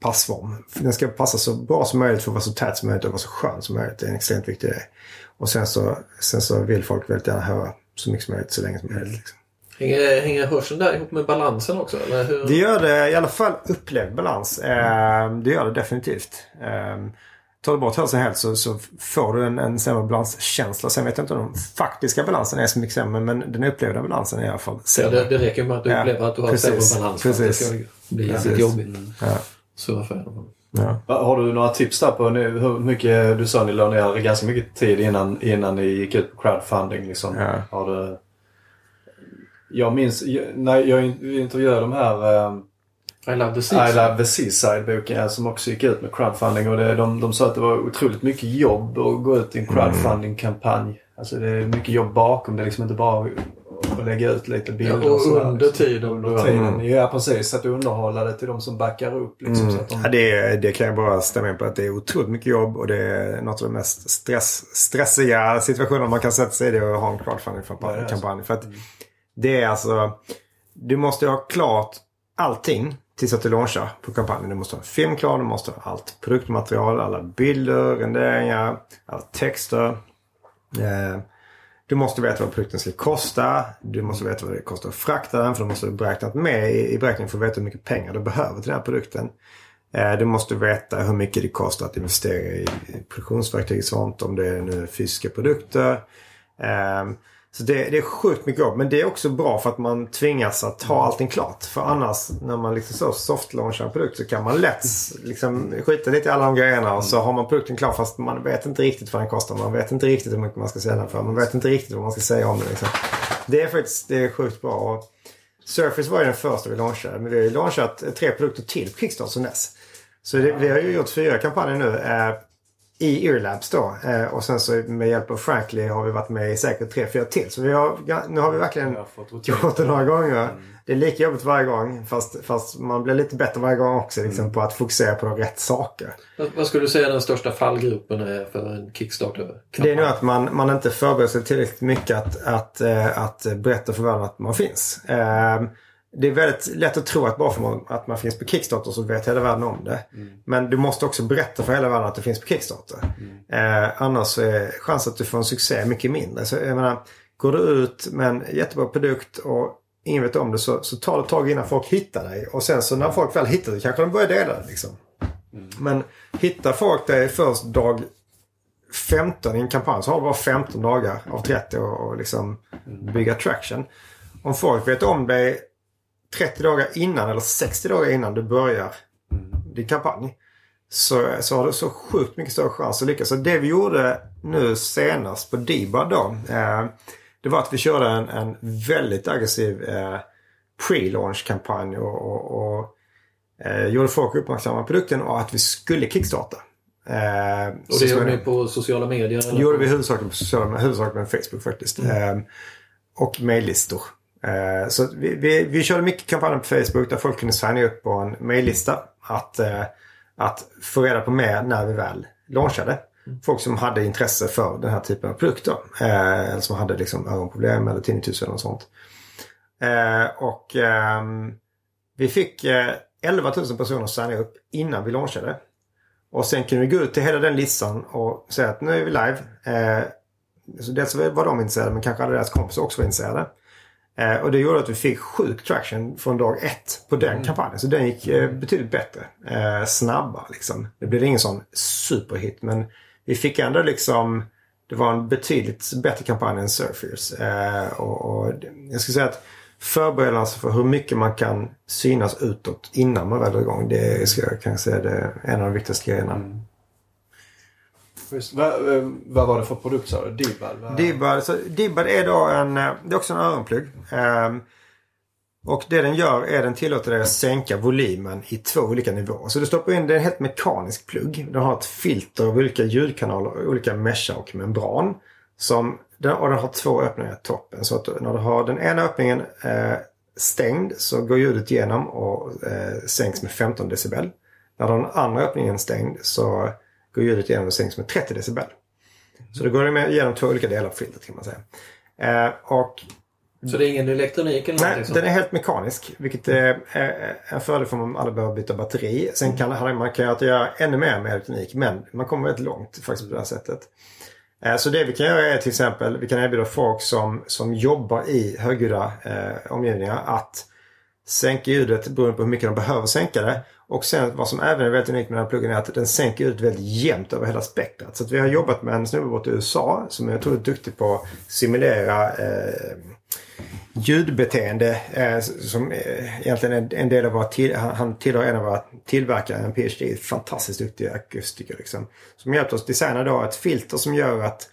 passform. Den ska passa så bra som möjligt för att vara så tät som möjligt och vara så skön som möjligt. Det är en extremt viktig grej. Och sen så, sen så vill folk väldigt gärna höra så mycket som möjligt så länge som möjligt. Liksom. Hänger, hänger hörseln där ihop med balansen också? Eller hur? Det gör det i alla fall upplevd balans. Eh, det gör det definitivt. Eh, tar du bort hörseln helt så, så får du en, en sämre balanskänsla. Sen vet jag inte om den faktiska balansen är så mycket sämre men den upplevda balansen är i alla fall Ja, sämre. det, det räcker med att du Ja, upplever att du har precis, sämre balans för att det precis. ska bli Precis. lite jobbigt. Ja, Så ja. Har du några tips där på nu, hur mycket, du sa ni la ner ganska mycket tid innan, innan ni gick ut på crowdfunding liksom. Ja. Har du, jag minns jag- när jag in- intervjuade de här um, I love the I seas. Love the Seaside-boken som också gick ut med crowdfunding. Och det, de, de sa att det var otroligt mycket jobb att gå ut i en crowdfunding-kampanj. Alltså det är mycket jobb bakom. Det är liksom inte bara att lägga ut lite bilder. Ja, och sådär, under liksom. tiden. Under tiden. Ja precis, att underhålla det till de som backar upp. Liksom, Mm. så att de, Ja, det, det kan jag bara stämma in på att det är otroligt mycket jobb och det är något av de mest stress, stressiga situationer man kan sätta sig i det att ha en Ja, crowdfunding-kampanj. För att det är alltså, du måste ha klart allting tills att du launchar på kampanjen. Du måste ha en film klar, du måste ha allt produktmaterial, alla bilder, renderingar, alla texter. Eh, du måste veta vad produkten ska kosta. Du måste veta vad det kostar att frakta den. För du måste ha beräknat med i, beräkningen för att veta hur mycket pengar du behöver till den här produkten. Eh, du måste veta hur mycket det kostar att investera i i produktionsverktyg och sånt. Om det är nu fysiska produkter. Eh, så det, det är sjukt mycket jobb. Men det är också bra för att man tvingas att ha allting klart. För annars när man liksom så soft-launchar en produkt så kan man lätt liksom skita lite i alla de grejerna. Och så har man produkten klar fast man vet inte riktigt vad den kostar. Man vet inte riktigt hur mycket man ska sälja den för. Man vet inte riktigt vad man ska säga om den. Liksom. Det är faktiskt det är sjukt bra. Och Surface var ju den första vi launchade. Men vi har ju launchat tre produkter till på Kickstarter sedan dess. Så det, vi har ju gjort fyra kampanjer nu. I Earlabs då. Eh, och sen så med hjälp av Frankly har vi varit med i säkert tre, fyra till. Så vi har, nu har vi verkligen gjort det några gånger. Det är lika jobbigt varje gång fast, fast man blir lite bättre varje gång också liksom, på att fokusera på de rätt saker. Vad, skulle du säga den största fallgruppen är för en Kickstarter? Det är nog att man, man inte förbereder sig tillräckligt mycket att, att, eh, att berätta för världen att man finns. Eh, Det är väldigt lätt att tro att bara för man- att man finns på Kickstarter så vet hela världen om det. Men du måste också berätta för hela världen att det finns på Kickstarter. Eh, annars är chansen att du får en succé mycket mindre. Så jag menar, går du ut med en jättebra produkt och ingen vet om det så, så tar det ett tag innan folk hittar dig. Och sen så när folk väl hittar dig kanske de börjar dela det. Liksom. Men hittar folk dig först dag 15 i en kampanj så har du bara 15 dagar av 30 och, och liksom bygga traction. Om folk vet om dig 30 dagar innan eller 60 dagar innan du börjar din kampanj. Så, så har du så sjukt mycket större chans att lyckas. Så det vi gjorde nu senast på Dibad då. Eh, det var att vi körde en, en väldigt aggressiv eh, pre-launch-kampanj och, och, och eh, gjorde folk uppmärksamma på produkten och att vi skulle kickstarta. Eh, Och det vi- ni på sociala medier? det gjorde vi huvudsakligen på sociala medier, huvudsakligen med Facebook faktiskt. Ehm, och mejllistor. Eh, så vi, vi, vi körde mycket kampanjer på Facebook där folk kunde signa upp på en mejllista. Att, eh, att få reda på mer när vi väl launchade. Folk som hade intresse för den här typen av produkter. Eh, eller som hade liksom öronproblem eller tinnitus eller något sånt. Eh, och ehm, vi fick eh, 11 000 personer att signa upp innan vi launchade. Och sen kunde vi gå ut till hela den listan och säga att nu är vi live. Eh, så dels var de intresserade men kanske alla deras kompisar också var intresserade. Eh, och det gjorde att vi fick sjuk traction från dag ett på den kampanjen. Så den gick eh, betydligt bättre. Eh, snabbare liksom. Det blev ingen sån superhit men vi fick ändå liksom det var en betydligt bättre kampanj än Surfers. Eh, och, och jag skulle säga att förberedelser för hur mycket man kan synas utåt innan man väl är igång. Det ska jag kanske säga det är en av de viktigaste grejerna. Vad, eh, vad var det för produkt sa du? Dibbad, så Dibbad är då en, eh, det är också en öronplugg. Ehm, och det den gör är den tillåter dig att sänka volymen i två olika nivåer. Så du stoppar in, det är en helt mekanisk plugg. Den har ett filter av olika ljudkanaler, olika meshar och membran. Som, och den har två öppningar i toppen. Så att när du har den ena öppningen eh, stängd så går ljudet igenom och eh, sänks med 15 decibel. När den andra öppningen är stängd så går ljudet igenom och sänks med 30 decibel. Så det går igenom två olika delar på filtret kan man säga. Eh, och Så det är ingen elektronik eller nej, den är helt mekanisk. Vilket är en fördel för om alla behöver byta batteri. Sen kan man kan göra ännu mer med elektronik. Men man kommer väldigt långt faktiskt på det här sättet. Eh, Så det vi kan göra är till exempel, vi kan erbjuda folk som, som jobbar i högljudda eh, omgivningar att sänka ljudet beroende på hur mycket de behöver sänka det. Och sen vad som även är väldigt unikt med den här pluggen är att den sänker ljudet väldigt jämnt över hela spektrat. Så att vi har jobbat med en snubbe borta i USA som är otroligt duktig på att simulera eh, ljudbeteende eh, som eh, egentligen är en del av våra till, han, han tillhör en av våra tillverkare, en PhD, fantastiskt duktig akustiker liksom. Som hjälpt oss designa då ett filter som gör att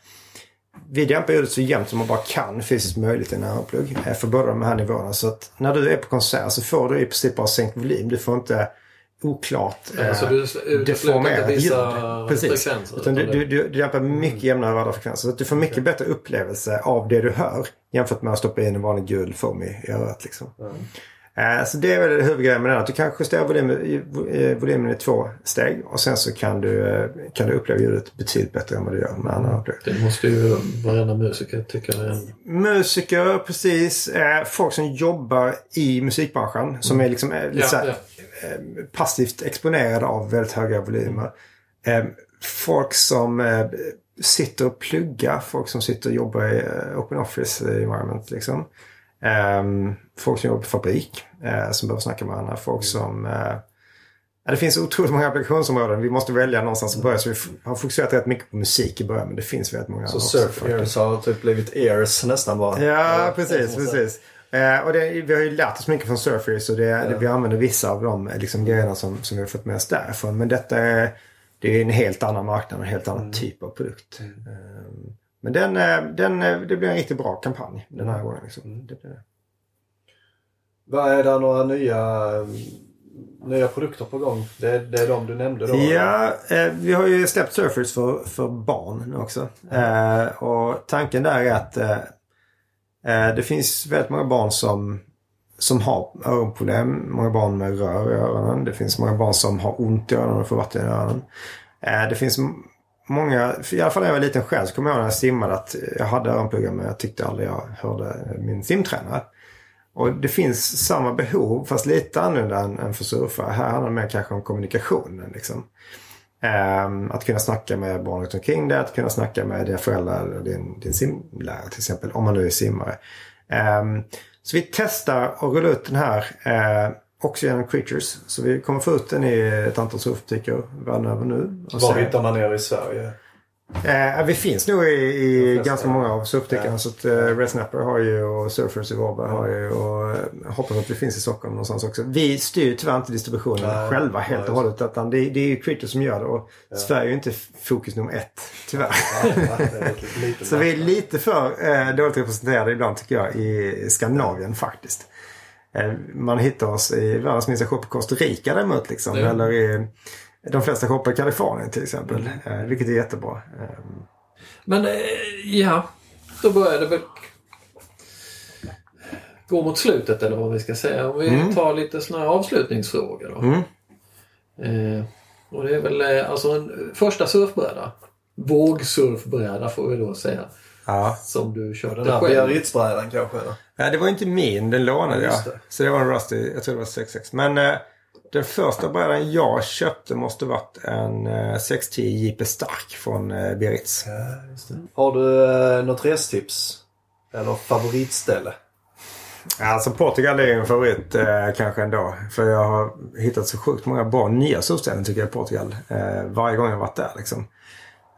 vi dämpar ljudet så jämnt som man bara kan fysiskt möjligt i en öronplugg. Eh, för båda de här nivåerna. Så att när du är på konsert så får du i princip bara sänkt volym. Du får inte oklart Ja, så du utesluter deformerat ljud. Precis. Utan du, du, du, du dämpar mycket jämnare över alla frekvenser. Så att du får mycket bättre upplevelse av det du hör. Jämfört med att stoppa in en vanlig gul foam i i örat. Liksom. Eh, Så det är väl huvudgrejen med den. Att du kan justera volymen, i- i- volymen i två steg. Och sen så kan du, eh, kan du uppleva ljudet betydligt bättre än vad du gör med andra öronpluggar. Det måste ju varenda musiker tycka. Musiker, precis. Eh, folk som jobbar i musikbranschen. Som är liksom eh, lite Ja, så här, ja. Eh, passivt exponerade av väldigt höga volymer. Eh, folk som eh, sitter och pluggar. Folk som sitter och jobbar i open office environment. Liksom. Eh, folk som jobbar på fabrik. Som behöver snacka med varandra. Folk som... Eh, ja, det finns otroligt många applikationsområden. Vi måste välja någonstans att börja. Så vi har fokuserat rätt mycket på musik i början. Men det finns väldigt många Så surf ears har typ blivit ears nästan bara. Ja, precis. precis. Eh, och det, vi har ju lärt oss mycket från Surfers och det, det, vi använder vissa av de eh, liksom, grejerna som, som vi har fått med oss därifrån. Men detta är, det är en helt annan marknad och en helt annan typ av produkt. Eh, men den, eh, den, eh, det blir en riktigt bra kampanj den här gången. Liksom. Det blir. Vad är det några nya... nya produkter på gång. Det, är- det är de du nämnde då? Ja, eh, vi har ju släppt Surfers för, för barn nu också. Eh, och tanken där är att eh, Eh, det finns väldigt många barn som, som har öronproblem. Många barn med rör i öronen. Det finns många barn som har ont i öronen och får vatten i öronen. Eh, det finns många, i alla fall när jag var liten själv så kommer jag ihåg när jag simmade att jag hade öronpluggar men jag tyckte aldrig jag hörde min simtränare. Och det finns samma behov fast lite annorlunda än, än för surfare. Här handlar det mer kanske om kommunikationen. Liksom. Ehm, att kunna snacka med barn runt omkring dig, att kunna snacka med dina föräldrar eller din, din simlärare till exempel. Om man nu är simmare. Ehm, så vi testar att rulla ut den här eh, också genom Creatures. Så vi kommer få ut den i ett antal surfbutiker världen över nu. Och Var hittar man er i Sverige? Eh, vi finns nog i, i ganska många av surfbutikerna. Ja. Så att eh, Red Snapper har ju och Surfers i Varberg har ju och eh, hoppas att vi finns i Stockholm någonstans också. Vi styr tyvärr inte distributionen Nej, själva helt och just hållet. Utan det, det är ju Creature som gör det och Sverige är ju inte fokus nummer ett. Tyvärr. Ja, Så vi är lite för eh, dåligt representerade ibland tycker jag i Skandinavien faktiskt. Eh, man hittar oss i världens minsta shop i Costa Rica däremot liksom. Ja. Eller i de flesta shoppar i Kalifornien till exempel. Eh, vilket är jättebra. Men eh, ja, då börjar det väl gå mot slutet eller vad vi ska säga. Om vi Mm. tar lite sådana här avslutningsfrågor då. Mm. Eh, och det är väl eh, alltså en första surfbräda. Vågsurfbräda får vi då säga. Ja. Som du körde Den här själv. Biarritzbrädan kanske? Eller? ja, det var inte min. Den lånade Ja, jag. Så det var en Rusty. Jag tror det var 66. Men eh, den första brädan jag köpte måste varit en eh, 610 JP Stark från eh, Biarritz. Ja. Har du eh, något restips? Eller favoritställe? Alltså Portugal är en favorit eh, kanske ändå. För jag har hittat så sjukt många bra nya surfställen tycker jag i Portugal. Eh, varje gång jag varit där liksom.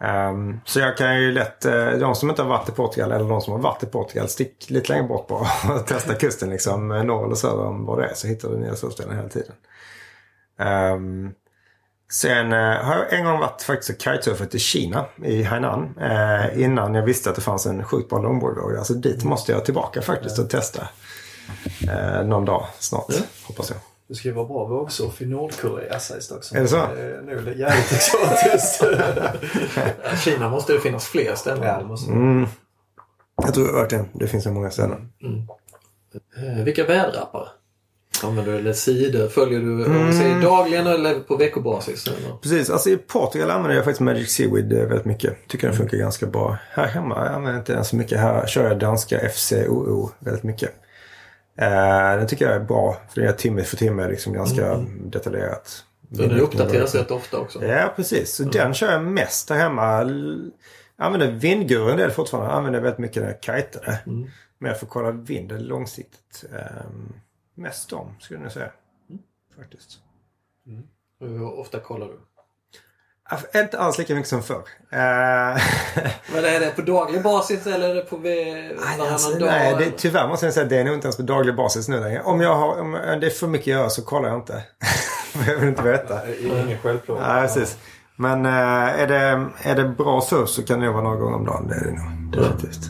Ehm, så jag kan ju lätt, eh, de som inte har varit i Portugal eller de som har varit i Portugal, stick lite längre bort bara och testa kusten liksom. eh, Norr eller söder om vad det är så hittar du nya surfställen hela tiden. Ehm, sen eh, har jag en gång varit faktiskt och kitesurfat i Kina, i Hainan. Eh, innan jag visste att det fanns en sjukt bra longboardvåg. Alltså dit måste jag tillbaka faktiskt och testa. Eh, någon dag snart, Ja. hoppas jag. Du ska ju vara bra vågsurf i Nordkorea sägs det också. Är det så? Det är nog jävligt exotiskt. Kina måste det finnas fler ställen. ja, det måste Mm. Jag tror verkligen det finns så många ställen. Eh, vilka väderappar använder du? Eller sidor? Följer du vi säger dagligen eller på veckobasis? Eller? Precis, alltså i Portugal använder jag faktiskt Magic Seaweed eh, väldigt mycket. Tycker den funkar ganska bra. Här hemma jag använder jag inte den så mycket. Här kör jag danska FCOO väldigt mycket. Eh, den tycker jag är bra. För det är timme för timme liksom ganska detaljerat. Den uppdateras rätt ofta också. Ja, precis. Så den kör jag mest där hemma. Jag använder vindguru en del fortfarande. Jag använder väldigt mycket när jag kajtade. Mm. Men jag får kolla vinden långsiktigt. Um, mest dem, skulle jag säga. Faktiskt. Hur ofta kollar du? Ja, Inte alls lika mycket som förr. Eh, Men är det på daglig basis eller är det på varannan alltså, dag? nej, det, tyvärr måste jag säga att det är nog inte ens på daglig basis nu längre. Om, jag har, om det är för mycket att göra så kollar jag inte. Jag vill inte veta. Ingen självplåg. Nej, precis. Men eh, är, det, är det bra surf så kan det nog vara några gånger om dagen. Det är det nog. Definitivt.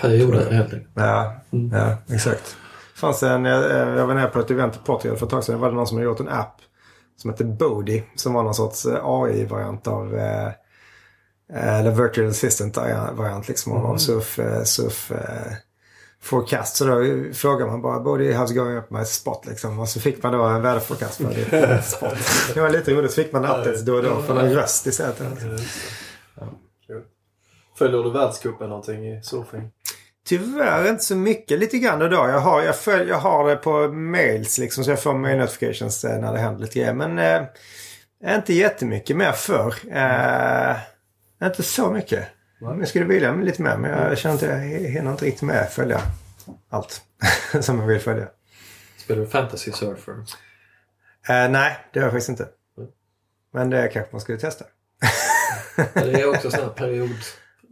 Perioder helt enkelt. Ja, ja exakt. Fanns en, jag, jag var nere på ett event i Portugal för ett tag sedan. Det var det någon som hade gjort en app som hette Bodhi. Som var någon sorts eh, AI-variant av eh, eh, eller virtual assistant-variant liksom av surf, eh, surf eh, forecast. Så då frågade man bara Bodhi, how's going up my spot liksom. Och så fick man då en väderforecast för ditt spot. Det var lite roligt. Så fick man updates då och då från en röst istället. Kul. Följer du världscupen någonting i surfing? Tyvärr inte så mycket. Lite grann då. Jag har, jag, följ, jag har det på mails liksom så jag får mail notifications eh, när det händer lite grejer. Men eh, inte jättemycket mer förr. Eh, inte så mycket. Jag skulle vilja lite mer men jag känner att jag hinner inte riktigt med följa allt som jag vill följa. Spelar du fantasy surfer? Eh, nej, det gör jag faktiskt inte. Men det kanske man skulle testa. Det är också sån här period.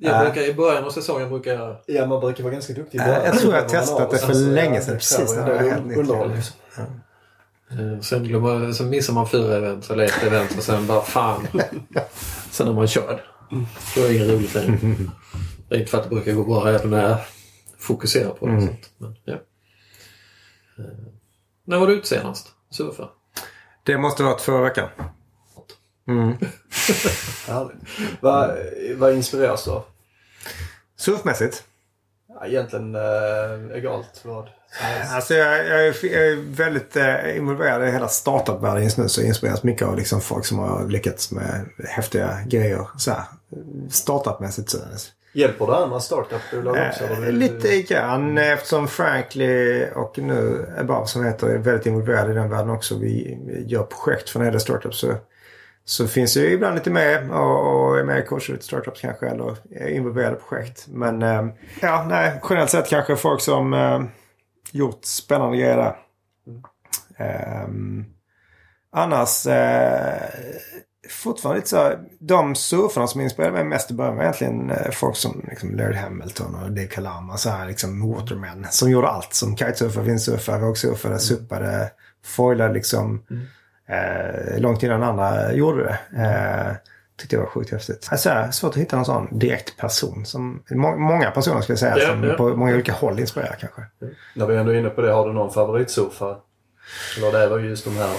Jag Ja. brukar i början av säsongen brukar jag... Ja, man brukar vara ganska duktig i Ja, början. jag tror jag man testat det för sen så, länge sedan, precis när det nytt. liksom. eh, Sen, glömmer, sen missar man fyra event eller ett event och sen bara fan. Sen är man körd. Då är det inget roligt längre. Det är inte för att det brukar gå bra även när jag fokuserar på det. Mm. Sånt. Men, ja. Eh, När var du ute senast? surfa? Det måste varit förra veckan. Mm. Vad, vad inspireras du av? Surfmässigt? Ja, egentligen äh, egalt vad. Alltså jag, jag, är, jag är väldigt eh, involverad i hela startup-världen just nu. Så jag inspireras mycket av liksom folk som har lyckats med häftiga grejer. Så här, startup-mässigt. Så. Hjälper du andra startup-bolag också? eller Eh, vill du- lite grann eftersom Frankly och nu Above som heter är väldigt involverade i den världen också. Vi, gör projekt för hela startup så, så finns jag ibland lite med och, och är med och coachar lite startups kanske eller är involverade i projekt. Men eh, ja, nej, generellt sett kanske folk som eh, gjort spännande grejer där. Ehm, annars eh, fortfarande lite så här, de surfarna som inspirerade mig mest i början var egentligen eh, folk som liksom Laird Hamilton och Dave Kalama. Så här liksom watermen som gjorde allt. Som kitesurfare, vindsurfare, vågsurfare, suppade, foilade liksom. Eh, långt innan andra gjorde det. Eh, tyckte jag var sjukt häftigt. Alltså, svårt att hitta någon sån direkt person. Som, må, många personer skulle jag säga Ja, som ja. på många olika håll inspirerar kanske. När vi ändå är inne på det, har du någon favoritsurfare? Eller det var just de här...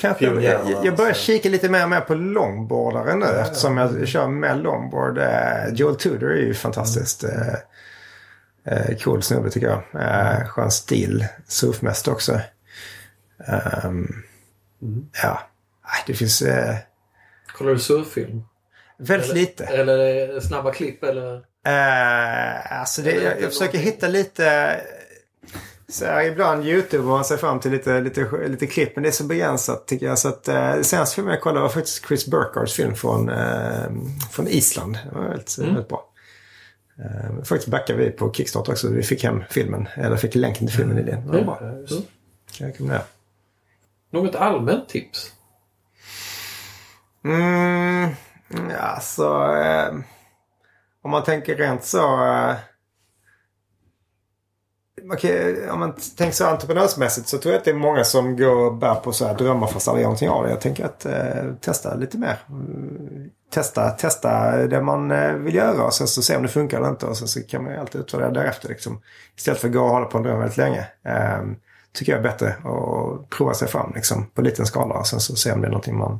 Kanske, jag, jag, jag börjar kika lite mer och mer på longboardare nu eftersom jag kör med longboard. Eh, Joel Tudor är ju fantastiskt eh, eh, cool snubbe tycker jag. Eh, skön stil. Surfmästare också. Ehm, Ja, det finns eh, Kollar du surffilm? väldigt eller, lite. Eller snabba klipp eller? Eh, alltså det, jag, jag försöker hitta lite... Så här, ibland YouTube man sig fram till lite, lite, lite klipp. Men det är så begränsat tycker jag. Så att, eh, senaste filmen jag kollade var faktiskt Chris Burkhards film från, eh, från Island. Det var väldigt, väldigt bra. Eh, faktiskt backade vi på Kickstarter också. Vi fick hem filmen. Eller fick länken till filmen i det. Det var bra. Mm. Jag rekommendera. Något allmänt tips? Mm, alltså, eh, om man tänker rent så. Eh, man om man tänker så entreprenörsmässigt så tror jag att det är många som går och bär på så här drömmar fast aldrig gör någonting av det. Jag tänker att eh, testa lite mer. Testa, testa det man eh, vill göra och sen så se om det funkar eller inte. Och sen så kan man ju alltid utvärdera därefter. Liksom. Istället för att gå och hålla på en dröm väldigt länge. Eh, tycker jag är bättre att prova sig fram liksom, på liten skala och sen så se om det är någonting man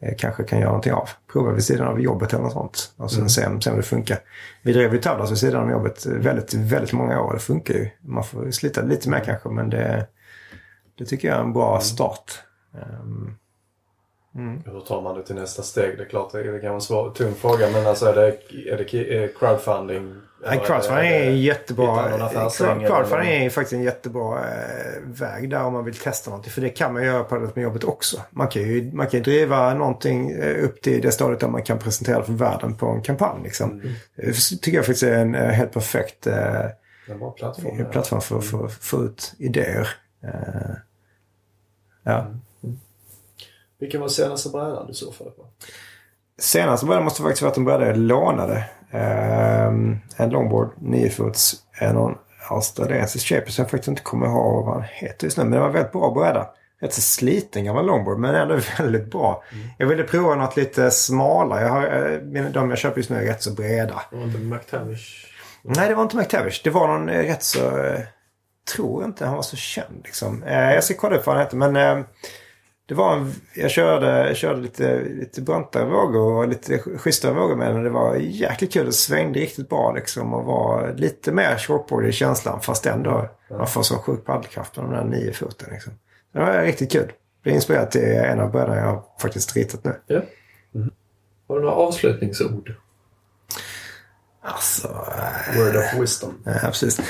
eh, kanske kan göra någonting av. Prova vid sidan av jobbet eller något sånt. Och sen se, om- se om det funkar. Vi drev ju Tavlas vid sidan av jobbet väldigt, väldigt många år. Det funkar ju. Man får slita lite mer kanske men det, det tycker jag är en bra start. Ehm, Hur tar man det till nästa steg? Det är klart det, det kan vara en svår, tung fråga men alltså är det, är det crowdfunding? Nej, crowdfunding är jättebra... Crowdfunding är faktiskt en jättebra eh, väg där om man vill testa någonting. För det kan man göra parallellt med jobbet också. Man kan ju man kan ju driva någonting eh, upp till det stadiet där man kan presentera det för världen på en kampanj. Liksom. Det tycker jag faktiskt är en eh, helt perfekt eh, En plattform. plattform för, för, för att få ut idéer. Eh, ja. Vilken var senaste brädan du surfade på? Senaste brädan måste faktiskt varit en bräda jag lånade. Ehm, en longboard, 9 fots, någon australiensisk shaper som jag faktiskt inte kommer ihåg vad han heter just nu. Men det var väldigt bra bräda. Rätt så sliten gammal longboard men ändå väldigt bra. Jag ville prova något lite smalare. Jag har, eh, de jag köper just nu är rätt så breda. Var inte McTavish. Nej, det var inte McTavish. Det var någon eh, rätt så... Eh, tror inte han var så känd liksom. Jag ska kolla upp vad han hette men... Eh, det var en, jag körde, jag körde lite, lite brantare vågor och lite schysstare vågor med den. Det var jäkligt kul. Det svängde riktigt bra liksom och var lite mer shortboard i känslan. Fast ändå man får så sjuk paddelkraft med de där nio foten. Liksom. Det var riktigt kul. Det är inspirerat till en av brädorna jag har faktiskt ritat nu. Ja. Har du några avslutningsord? Alltså, Word of wisdom. Ja, precis.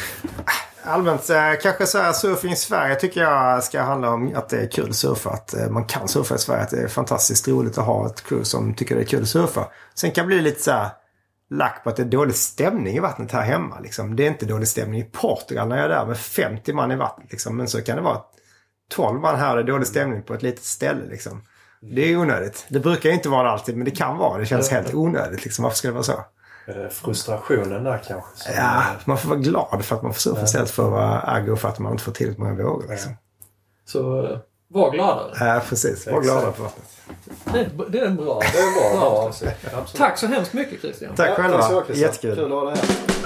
Allmänt eh, kanske så här surfing i Sverige tycker jag ska handla om att det är kul att surfa. Att eh, man kan surfa i Sverige. Att det är fantastiskt roligt att ha ett crew som tycker det är kul att surfa. Sen kan det bli lite så här lack på att det är dålig stämning i vattnet här hemma. Liksom. Det är inte dålig stämning i Portugal när jag är där med 50 man i vattnet. Liksom. Men så kan det vara 12 man här och det är dålig stämning på ett litet ställe. Liksom. Det är onödigt. Det brukar inte vara det alltid men det kan vara. Det känns helt onödigt. Liksom. Varför ska det vara så? Det frustrationen där kanske? som- Ja, man får vara glad för att man får surfa istället för att vara aggro för att man inte får tillräckligt många vågor. Liksom. Så eh, var gladare. Ja, precis. Var Exakt. glada på vattnet. Det, det är en bra. Det är bra. Absolut. Tack så hemskt mycket Christian. Tack Ja, själva. tack. Jättekul. Kul att ha dig här.